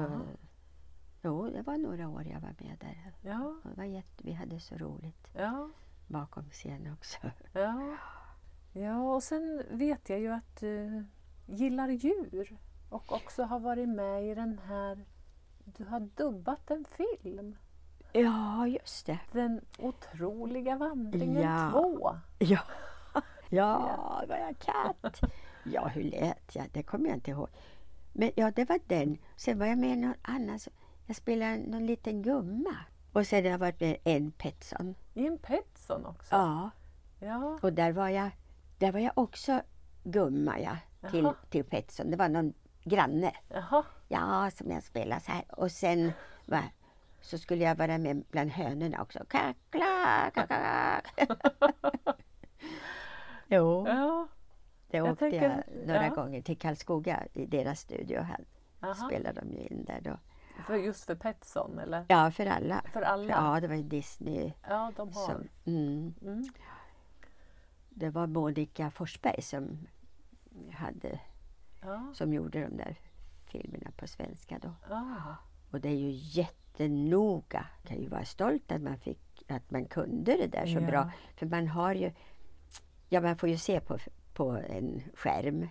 Jo, det var några år jag var med där. ja. Det var jätte, vi hade så roligt ja. bakom scenen också. Ja. ja, och sen vet jag ju att du, gillar djur och också har varit med i den här... Du har dubbat en film. Ja, just det. Den otroliga vandringen Ja. 2. Ja, ja var jag katt? Ja, hur lät jag? Det kommer jag inte ihåg. Men ja, det var den. Sen var jag med i någon annan. Jag spelade någon liten gumma. Och sen har jag varit med en Petson. I en Petson också. Ja, Ja. och där var jag, där var jag också gumma ja, till, Jaha. till Petson. Det var någon granne. Jaha. Ja, som jag spelade så här. Och sen var, så skulle jag vara med bland hönorna också. Kackla, kakak. jo, Ja. det jag åkte tänker- jag några ja. gånger till Karlskoga i deras studio. Här Aha. spelade de ju in där då. För just för Petson eller? Ja, för alla. För alla? Ja, det var ju Disney. Ja, de har. Som, mm, Mm. det var Monica Forsberg som, hade, Ja. som gjorde de där filmerna på svenska då. Ah. Och det är ju jättenoga. Kan ju vara stolt att man, fick, att man kunde det där så Ja. bra. För man har ju, ja man får ju se på, på en skärm.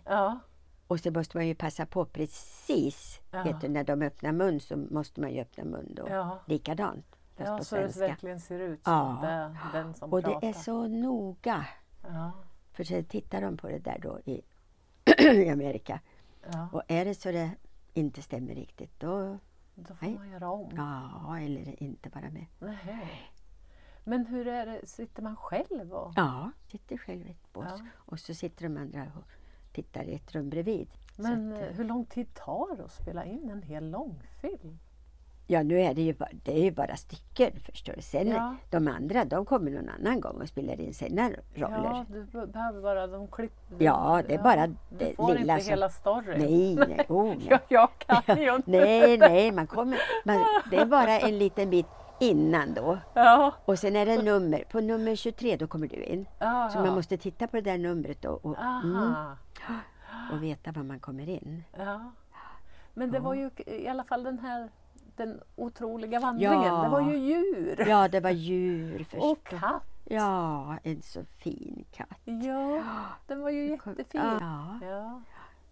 Och så måste man ju passa på precis, Ja. vet du, när de öppnar mun så måste man ju öppna mun då. Ja. Likadant, fast Ja, på så det svenska. verkligen ser ut som Ja. det, den som Och pratar. det är så noga. Ja. För sen tittar de på det där då i, i Amerika. Ja. Och är det så det inte stämmer riktigt då, Då får Nej. man göra om. ja, eller inte vara med. Nej. Men hur är det, sitter man själv och... Ja, sitter själv i ett bås. Ja. Och så sitter de andra och tittar i ett rum bredvid. Men att, eh, eh, hur lång tid tar det att spela in en hel långfilm? ja, nu är det ju bara, det är ju bara stycken förstår du. Sen Ja. de andra, de kommer någon annan gång och spelar in sina roller. Ja, du be- behöver bara de klipp... Ja, det är bara Du det får lilla inte som- hela storyn. Nej, nej, oh, nej. Ja, jag kan ju inte. nej, nej, man kommer, man, det är bara en liten bit innan då. Ja, Och sen är det nummer, på nummer 23 då kommer du in. ja, Så man måste titta på det där numret då och, mm, Aha. och veta var man kommer in. Ja. Men det Ja. var ju i alla fall den här den otroliga vandringen. Ja. Det var ju djur. Ja, det var djur och förstås. katt. Ja, en så fin katt. Ja, den var ju jättefin. Ja. Ja.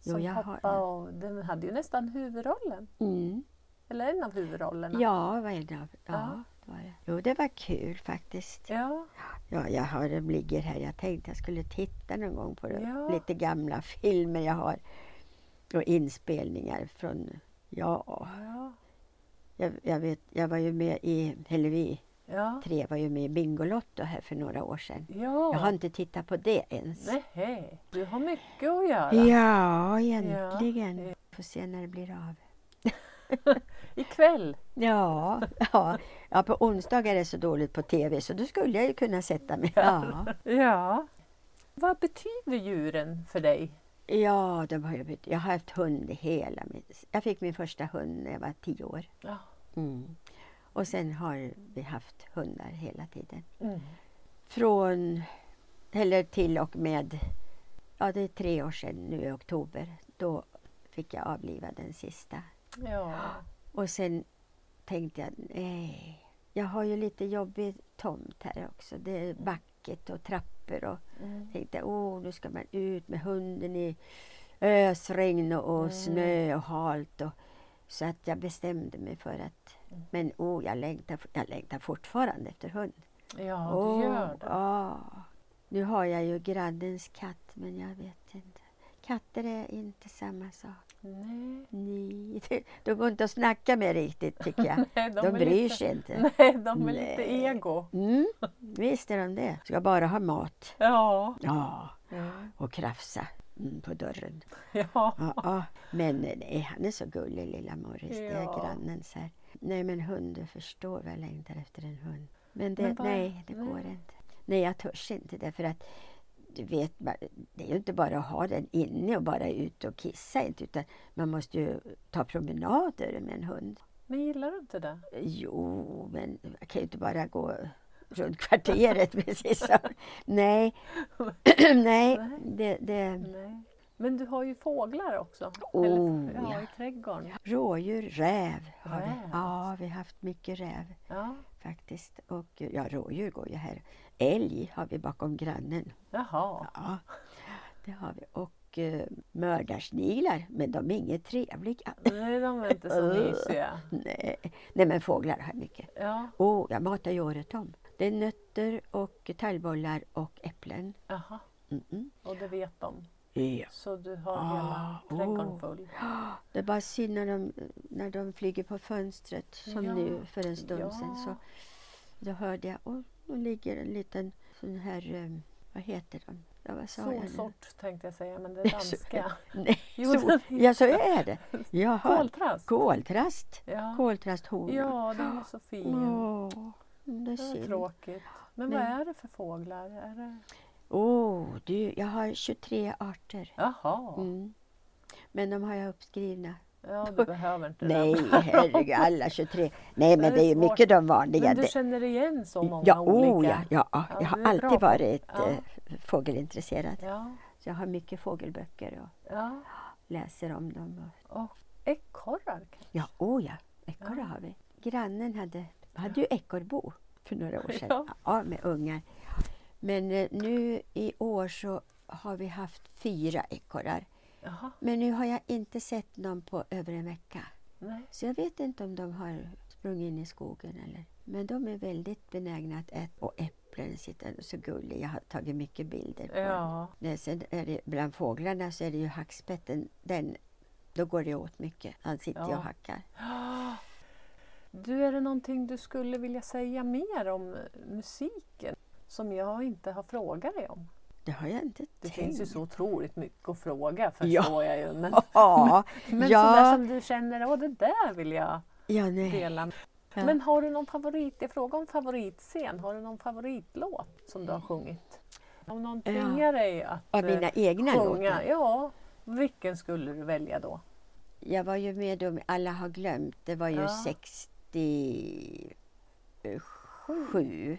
Jo, Som har- pappa och den hade ju nästan huvudrollen. Mm. Eller en av huvudrollerna. Ja, vad är det? Ja, Ja. det var det. Jo, det var kul faktiskt. Ja, Ja, jag har, de ligger här. Jag tänkte jag skulle titta någon gång på. Ja. lite gamla filmer jag har. Och inspelningar från, ja, ja, jag, jag vet, jag var ju med i, eller vi ja. tre var ju med i Bingolotto här för några år sedan. ja. Jag har inte tittat på det ens. Nej, du har mycket att göra. Ja, egentligen. Ja. Får se när det blir av. Ikväll. Ja, ja, ja, på onsdag är det så dåligt på tv så då skulle jag ju kunna sätta mig. Ja, Ja. Vad betyder djuren för dig? ja de har jag, jag har haft hund hela mitt... Jag fick min första hund när jag var tio år. Ja. Mm. Och sen har vi haft hundar hela tiden. Mm. Från, eller till och med, ja det är tre år sedan nu i oktober. Då fick jag avliva den sista. Ja. Och sen tänkte jag, nej, jag har ju lite jobbig tomt här också. Det är backigt och trappor och Mm. tänkte, åh, nu ska man ut med hunden i ösregn och Mm. snö och halt. Och, så att jag bestämde mig för att, Mm. men åh, jag längtar, jag längtar fortfarande efter hund. Ja, du Åh, gör det. ja. Nu har jag ju grannens katt, men jag vet inte. Katter är inte samma sak. Nej. Nej, de går inte att snacka med riktigt tycker jag. Nej, De, är bryr lite, sig inte. Nej, de är Nej. lite ego. Mm, visst är de det. Ska bara ha mat. Ja. Ja, och krafsa mm, på dörren. Ja. Ja, ja. Men nej, han är så gullig lilla Morris. Det är Ja. grannens här. Nej men hund, du förstår vad jag längtar efter en hund. Men, det, Men vad- nej, det nej. går inte. Nej, jag törs inte det för att du vet, det är ju inte bara att ha den inne och bara ut och kissa inte utan man måste ju ta promenader med en hund. Men gillar du inte det? Jo, men jag kan ju inte bara gå runt kvarteret precis så. Nej, nej, det, det, Nej. Men du har ju fåglar också. Oh, Eller, ja, ja. i trädgården. rådjur, räv har vi. Räv. Ja, vi har haft mycket räv Ja. Faktiskt. Och ja, rådjur går ju här. Älg har vi bakom grannen. Jaha. Ja, det har vi. Och eh, mördarsniglar, men de är inget trevliga. Nej, de är inte så mysiga. Nej. Nej, men fåglar har jag mycket. Ja, Oh, jag matar ju året om. Det är nötter och talgbollar och äpplen. jaha. Mm-mm. Och det vet de. Ja. Så du har Ah, hela trädgården oh. full. Det är bara synd när de, när de flyger på fönstret som Ja, nu för en stund ja. sedan. Så då hörde jag, och då ligger en liten sån här, eh, vad heter de? Ja, vad sa jag? Solsort tänkte jag säga, men det är Så- danska. Nej, Jo, sol, ja så är det. Jaha. Koltrast. Koltrast. Ja. Koltrasthona. ja, den är så fin. Åh, det är Det är tråkigt. Men Nej. vad är det för fåglar? Är det... Åh, du, jag har 23 arter. Jaha, Mm. Men de har jag uppskrivna. ja du behöver inte Nej, herregud, alla 23. Nej, men är det är ju svårt. mycket de vanliga. Men du Det- känner igen så många ja, olika? oh, ja, ja, Ja, jag har alltid varit ja. eh, fågelintresserad. Ja, Så jag har mycket fågelböcker och ja. läser om dem. Och, Och ekorrar kanske? ja, oh ja, ekorre Ja. har vi. Grannen hade, hade ju ekorrbo för några år sedan. Ja. Ja, med ungar. Men eh, nu i år så har vi haft fyra ekorrar. Jaha, Men nu har jag inte sett någon på över en vecka. nej. Så jag vet inte om de har sprungit in i skogen eller. Men de är väldigt benägna att äta. Och äpplen sitter så gulliga. Jag har tagit mycket bilder på dem. Ja, Nej, Sen är det, bland fåglarna så är det ju hackspetten. Den, då går det åt mycket. Han sitter Ja. och hackar. Du, är det någonting du skulle vilja säga mer om musiken som jag inte har frågat dig om? Det har jag inte Det tänkt. finns ju så otroligt mycket att fråga förstår Ja. jag ju. Men, Ja, men ja. sådär som du känner, åh det där vill jag ja, nej. dela. Ja. Men har du någon favorit? Jag frågar om favoritscen. Har du någon favoritlåt som du har sjungit? Om någon tvingar dig att Av mina eh, egna sjunga, låtar. ja, vilken skulle du välja då? Jag var ju med om Alla har glömt. Det var ju Ja. 67.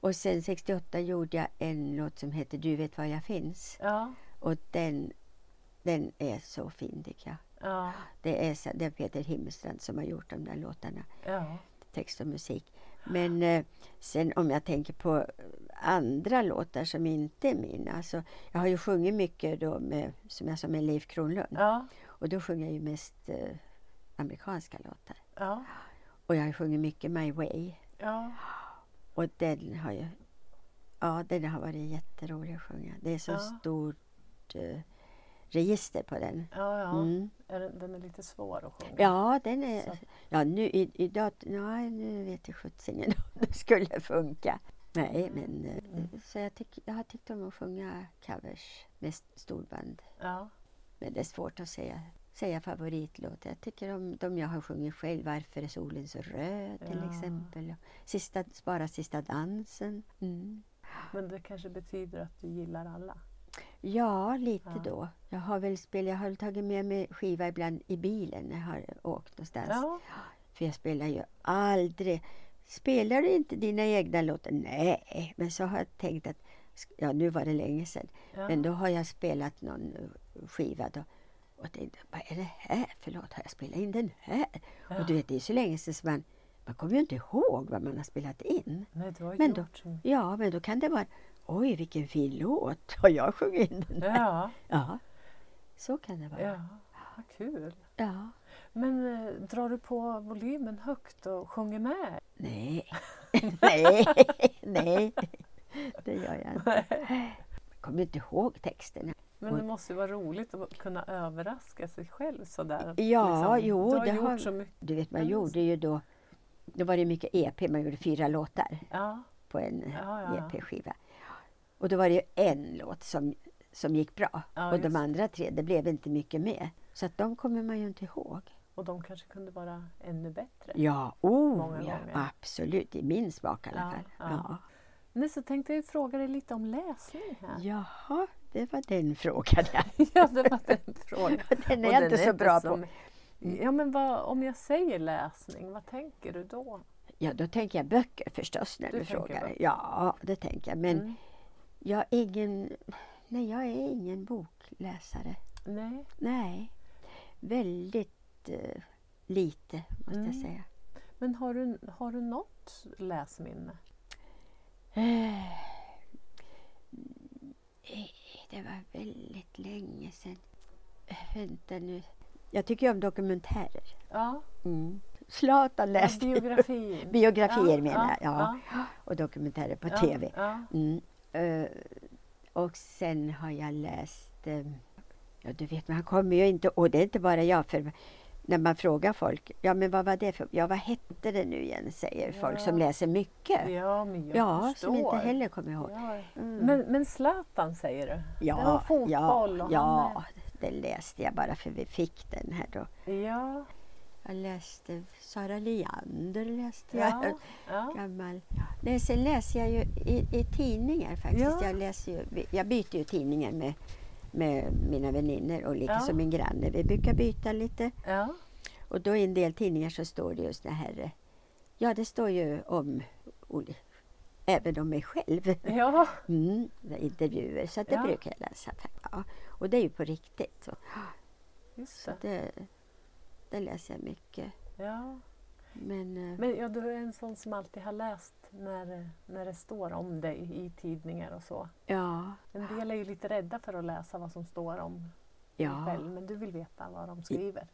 Och sen 68 gjorde jag en låt som heter Du vet var jag finns. Ja, Och den, den är så fin tycker jag. ja, Det är, det är Peter Himmelstrand som har gjort de där låtarna. ja. Text och musik. Men eh, sen om jag tänker på andra låtar som inte är mina. Alltså, jag har ju sjungit mycket då med, som jag sa, med Leif Kronlund. Och då sjunger jag ju mest eh, amerikanska låtar. Och jag har sjungit mycket My Way. Och den har ju... Ja, den har varit jätterolig att sjunga. Det är så Ja. stort eh, register på den. ja, ja. Mm. Är den, den är lite svår att sjunga. Ja, den är... Så- Ja, nu i, idag... Nej, nu vet jag sjuttsingen om det skulle funka. Nej, men... eh, Mm. Så jag, tyck, jag har tyckt om att sjunga covers med st- storband. Ja, Men det är svårt att säga, säga favoritlåt. Jag tycker om de jag har sjungit själv. Varför är solen så röd till Ja. exempel. Sista, Spara sista dansen. Mm. men det kanske betyder att du gillar alla. Ja, lite Ja. då. Jag har väl spelat, jag har tagit med mig skiva ibland i bilen när jag har åkt någonstans. Ja, För jag spelar ju aldrig. Spelar du inte dina egna låtar? Nej, men så har jag tänkt att, ja nu var det länge sedan. ja. Men då har jag spelat någon skiva då. Och tänkte, vad är det här för låt? Har jag spelat in den här? ja. Och du vet, det är så länge sedan man, man kommer ju inte ihåg vad man har spelat in. Nej, du har Men då- Ja, men då kan det vara, oj vilken fin låt. Har jag sjungit in den? här? Ja, Ja, så kan det vara. ja. Vad kul. Ja. Men eh, drar du på volymen högt och sjunger med? Nej, nej, nej. Det gör jag inte. Jag kommer inte ihåg texterna. Men det måste ju vara roligt att kunna överraska sig själv sådär. Ja, jo, du har det gjort har- så mycket. Du vet, man gjorde ju då, då var det mycket EP, man gjorde fyra låtar Ja, på en Ja, ja. EP-skiva. Och då var det ju en låt som, som gick bra. Och de andra tre, det blev inte mycket med. Så att de kommer man ju inte ihåg. och de kanske kunde vara ännu bättre. Ja, oh, Många ja gånger. absolut. I min smak i alla fall. Nej, så tänkte jag fråga dig lite om läsning här. Jaha, det var den frågan. ja. Det var den frågan. Den är jag inte så bra som- på. Ja, men vad, om jag säger läsning, vad tänker du då? Ja, då tänker jag böcker förstås när Du du, frågar. böcker. Ja, det tänker jag. Men Mm. jag är ingen... Nej, jag är ingen bokläsare. Nej. Nej, väldigt eh, lite måste Mm. jag säga. Men har du, har du något läsminne? Eh, det var väldigt länge sedan. Vänta nu. Jag tycker om dokumentärer. Ja, Mm. Zlatan läste jag. biografi. Biografier Ja, menar jag. ja, Ja. Och dokumentärer på ja, TV. Ja, Mm. Eh, och sen har jag läst, eh, ja du vet man kommer ju inte, och det är inte bara jag för när man frågar folk, ja men vad var det för, ja vad hette det nu igen säger folk som Ja. läser mycket. ja, men jag Ja, förstår. som inte heller kommer ihåg. Ja. Mm. Men, men Zlatan säger du? ja, fotboll ja, ja, han den läste jag bara för vi fick den här då. Ja, Jag läste Sara Leander läste jag. ja, ja. Gammal. Nej, sen läser jag ju i, i tidningar faktiskt. Ja. Jag, läser ju, jag byter ju tidningar med, med mina vänner och lika Ja. som min granne. Vi brukar byta lite. ja. Och då i en del tidningar så står det just det här. eh, Ja, det står ju om även om mig själv. ja. Mm, intervjuer, så det Ja. brukar jag läsa. Ja. Och det är ju på riktigt. Så, så det, det läser jag mycket. Ja. Men, eh, Men ja, du är en sån som alltid har läst när, när det står om dig i tidningar och så. ja, En del är ju lite rädda för att läsa vad som står om dig ja. själv, men du vill veta vad de skriver.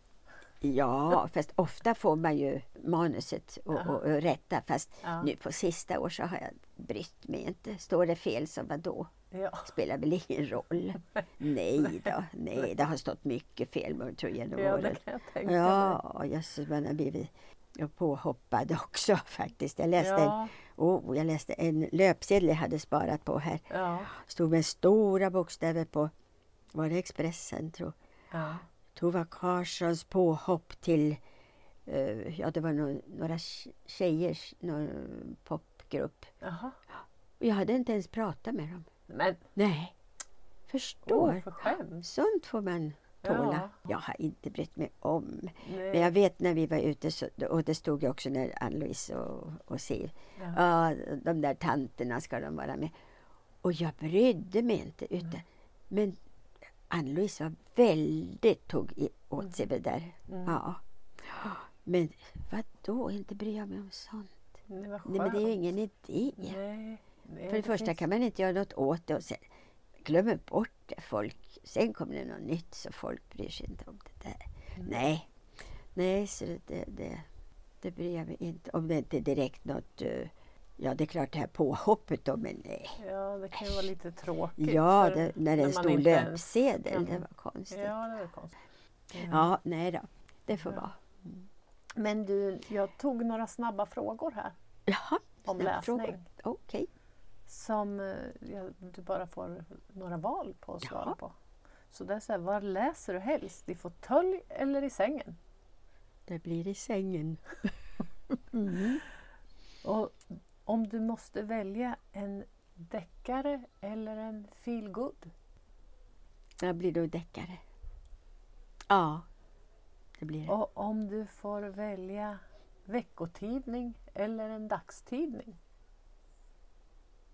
Ja, fast ofta får man ju manuset och, och, och rätta. Fast Ja. nu på sista år så har jag brytt mig inte. Står det fel så vadå? Ja. Spelar väl ingen roll? Nej då, nej det har stått mycket fel tror jag genom ja, det åren. kan jag tänka. Ja, jösses man har blivit påhoppad också faktiskt. Jag läste, en, Ja, oh, jag läste en löpsedel jag hade sparat på här. ja, Stod med stora bokstäver på, var det Expressen tror ja. Tova Karlssons påhopp till, eh, ja det var no några tje- tjejers någon popgrupp. Och jag hade inte ens pratat med dem. Men Nej, förstår. oförskämt. Sånt får man tåla. Ja. Jag har inte brytt mig om. Nej. Men jag vet när vi var ute, så, och det stod ju också när Ann-Louise och, och Siv, Ja. de där tanterna ska de vara med. Och jag brydde mig inte. Utan, Men Ann-Louise var väldigt, tog i, åt sig det där. Mm. Ja. Men vad då inte bry jag mig om sånt? Det Nej, men det är ju ingen idé. Nej. Nej, För det första finns- kan man inte göra något åt det och sen glömmer bort det. Folk, sen kommer det något nytt så folk bryr sig inte om det där. Mm. Nej, nej så det, det, det, bryr jag mig inte om. Det inte direkt något, eh, ja det är klart det här påhoppet då men nej. Ja, det kan ju vara lite tråkigt. Ja, det, när det är en stor inte löpsedel, kan- det var konstigt. Ja, det var konstigt. Mm. Ja, nej då, det får Ja. vara. Men du, jag tog några snabba frågor här Jaha, om läsning. frågor. Okej. Som eh, ja, du bara får några val på att svara Jaha. på. Så det är så här, var läser du helst? I fåtölj eller i sängen? Det blir i sängen. mm. Och om du måste välja en deckare eller en feelgood? Jag blir då deckare. Ja, det blir det. Och om du får välja veckotidning eller en dagstidning?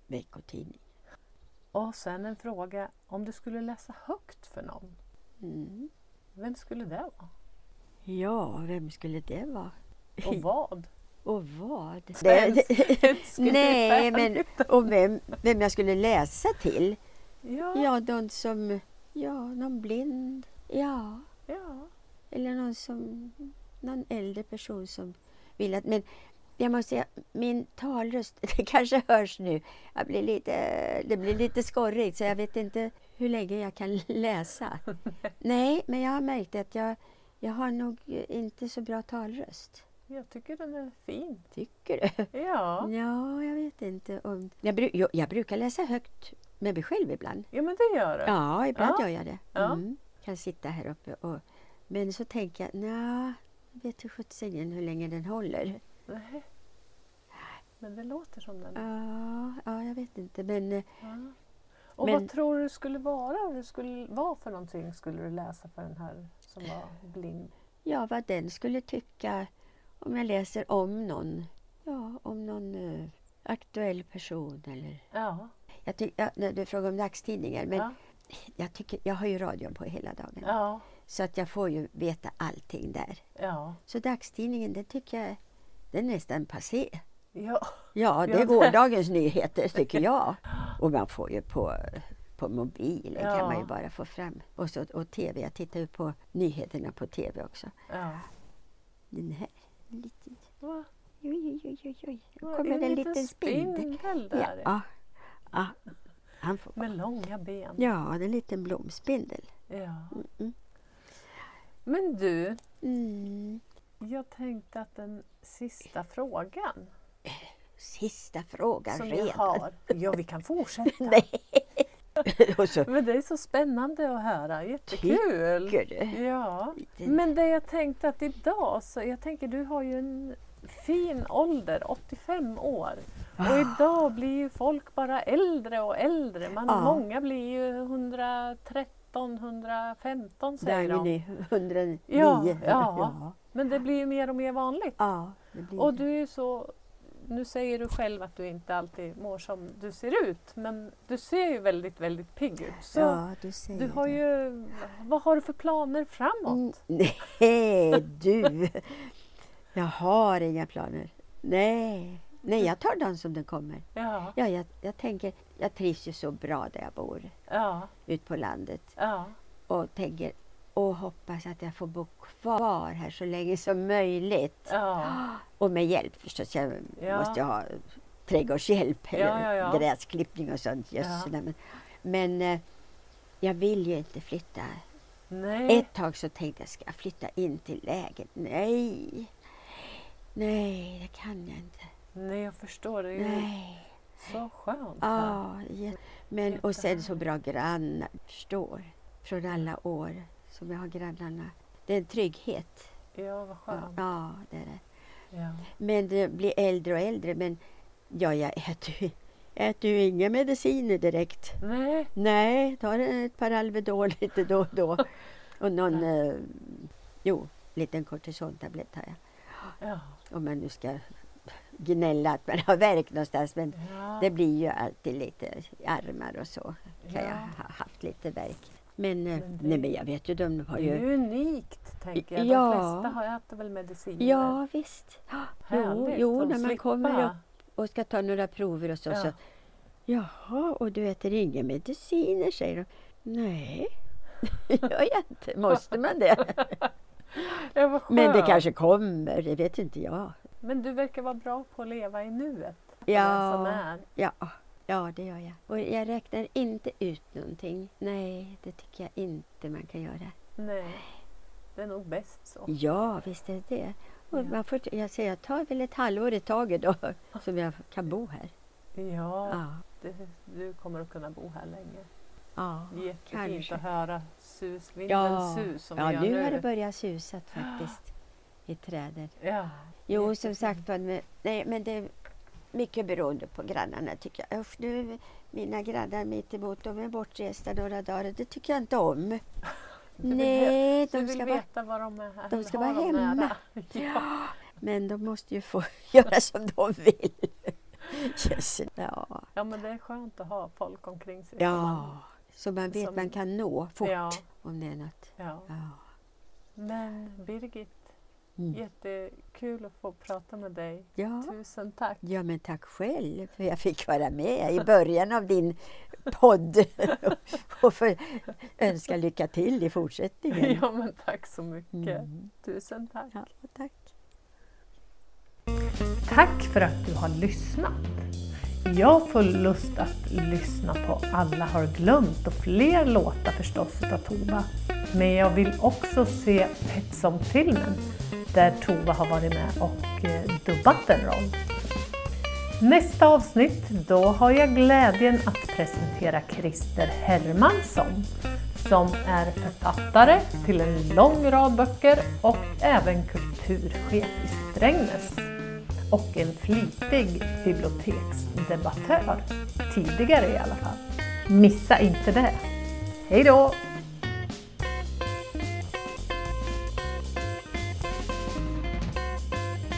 Veckotidning. Och sen en fråga, om du skulle läsa högt för någon, Mm. vem skulle det vara? Ja, vem skulle det vara? Och vad? Och vad? Skulle nej, det men och vem, vem jag skulle läsa till? Ja, Ja, någon som, ja, någon blind. Ja, ja. eller någon som, någon äldre person som vill att, men jag måste säga, min talröst, det kanske hörs nu, jag blir lite, det blir lite skorrigt så jag vet inte hur länge jag kan läsa. Nej, men jag har märkt att jag, jag har nog inte så bra talröst. Jag tycker den är fin. Tycker du? Ja, Ja, jag vet inte om... Jag, bru... jo, jag brukar läsa högt med mig själv ibland. ja men det gör det. Ja, ibland Ja. gör jag det. Ja. Mm. Kan sitta här uppe och... Men så tänker jag, nja, jag vet ju sjuttsingen hur länge den håller. Nej. Men det låter som den. Ja, ja jag vet inte. Men eh, Ja. Och Men- vad tror du skulle vara? Det skulle vara för någonting skulle du läsa för den här som var blind? ja, vad den skulle tycka om jag läser om någon. Ja, om någon eh, aktuell person eller... Ja, Jag ty- ja, du frågar om dagstidningar, men ja, jag, tycker, jag har ju radion på hela dagen. ja, Så att jag får ju veta allting där. ja. Så dagstidningen, det tycker jag, den är nästan passé. ja. Ja, det är det- gårdagens nyheter tycker jag. Och man får ju på på mobilen Ja. kan man ju bara få fram. Och, så, och TV, jag tittar ju på nyheterna på TV också. Ja. Den här, en liten, Va? oj, oj, oj, oj. Nu kommer det en liten spindel. där. ja, ja. Han får, Med långa ben. ja, det är en liten blomspindel. Ja. Mm. Men du, Mm. Jag tänkte att den sista frågan Sista frågan som redan. har. Ja, vi kan fortsätta. Nej. Men det är så spännande att höra. Jättekul! tycker du. Ja, men det jag tänkte att idag, så jag tänker du har ju en fin ålder, 85 år. Ah. Och idag blir ju folk bara äldre och äldre. Man, Ja. Många blir ju 113, 115 säger de. ni 109. Ja, ja. ja. Men det blir ju mer och mer vanligt. Ja, Och du är så nu säger du själv att du inte alltid mår som du ser ut men du ser ju väldigt, väldigt pigg ut. Så ja, du säger du har det. ju, vad har du för planer framåt? Mm, Nej, du. Jag har inga planer. Nej, nej jag tar den som den kommer. Ja, Ja, jag, jag tänker, jag trivs ju så bra där jag bor, ja, ute på landet. ja, Och tänker, och hoppas att jag får bo kvar här så länge som möjligt. ja, Och med hjälp förstås. Jag Ja. måste ha trädgårdshjälp eller ja, gräsklippning och sånt. Just. Men, men eh, jag vill ju inte flytta. nej, Ett tag så tänkte jag, ska jag flytta in till läget? Nej, nej, det kan jag inte. Nej jag förstår, det är Nej. så skönt. Ja, ja. men och sen så bra grannar, förstår. Från alla år som jag har grannarna. Det är en trygghet. Ja, vad Ja, skönt. ja det är det. Ja. Men det blir äldre och äldre. Men ja, jag äter ju, äter ju inga mediciner direkt. Nej, Nej, tar ett par Alvedon lite då och då. Och någon, eh, jo, liten kortisontablett har jag. ja, Om man nu ska gnälla att man har värk någonstans. Men ja, det blir ju alltid lite i armar och så. Kan jag Ja. ha haft lite värk. Men, eh, Men det- nej, men jag vet ju, de har det är ju... ju unikt tänker jag. De Ja. flesta har ätit väl mediciner. Ja, visst. Jo, Härligt jo att när man slippa. kommer upp och ska ta några prover och så. Ja. så Jaha, och du äter inga mediciner, säger de. Nej, jag inte. Måste man det? Ja, Men det kanske kommer, det vet inte jag. Men du verkar vara bra på att leva i nuet. Ja. Ja, ja, det gör jag. Och jag räknar inte ut någonting. Nej, det tycker jag inte man kan göra. Nej, det är nog bäst så. Ja, visst är det det. Och Ja. man får, jag säger, jag tar väl ett halvår i taget då, som jag kan bo här. Ja, Ja, det, du kommer att kunna bo här länge. ja, Jättefint kanske. att höra sus, vindens Ja, sus som ja vi gör nu nu. har det börjat susat faktiskt i träden. Ja, Jo, som sagt var, men, nej, men det är mycket beroende på grannarna tycker jag. Usch, nu är mina grannar mitt emot, de är bortresta några dagar. Det tycker jag inte om. Du vill Nej, Du de vill ska vara, veta var de är. de ska vara hemma. Ja. men de måste ju få göra som de vill. Yes. Ja. ja, men det är skönt att ha folk omkring sig. ja, man- så man vet som- man kan nå fort Ja. om det är något. Ja. Ja. Men Birgit, Mm. jättekul att få prata med dig. Ja. Tusen tack. ja, men tack själv för jag fick vara med i början av din podd och för önska lycka till i fortsättningen. Ja, men tack så mycket. Mm. Tusen tack. Ja, tack. Tack för att du har lyssnat. Jag får lust att lyssna på Alla har glömt och fler låtar förstås utav Tova. Men jag vill också se Petsom-filmen där Tova har varit med och eh, dubbat en roll. Nästa avsnitt, då har jag glädjen att presentera Christer Hermansson som är författare till en lång rad böcker och även kulturchef i Strängnäs och en flitig biblioteksdebattör. Tidigare i alla fall. Missa inte det! Hej då!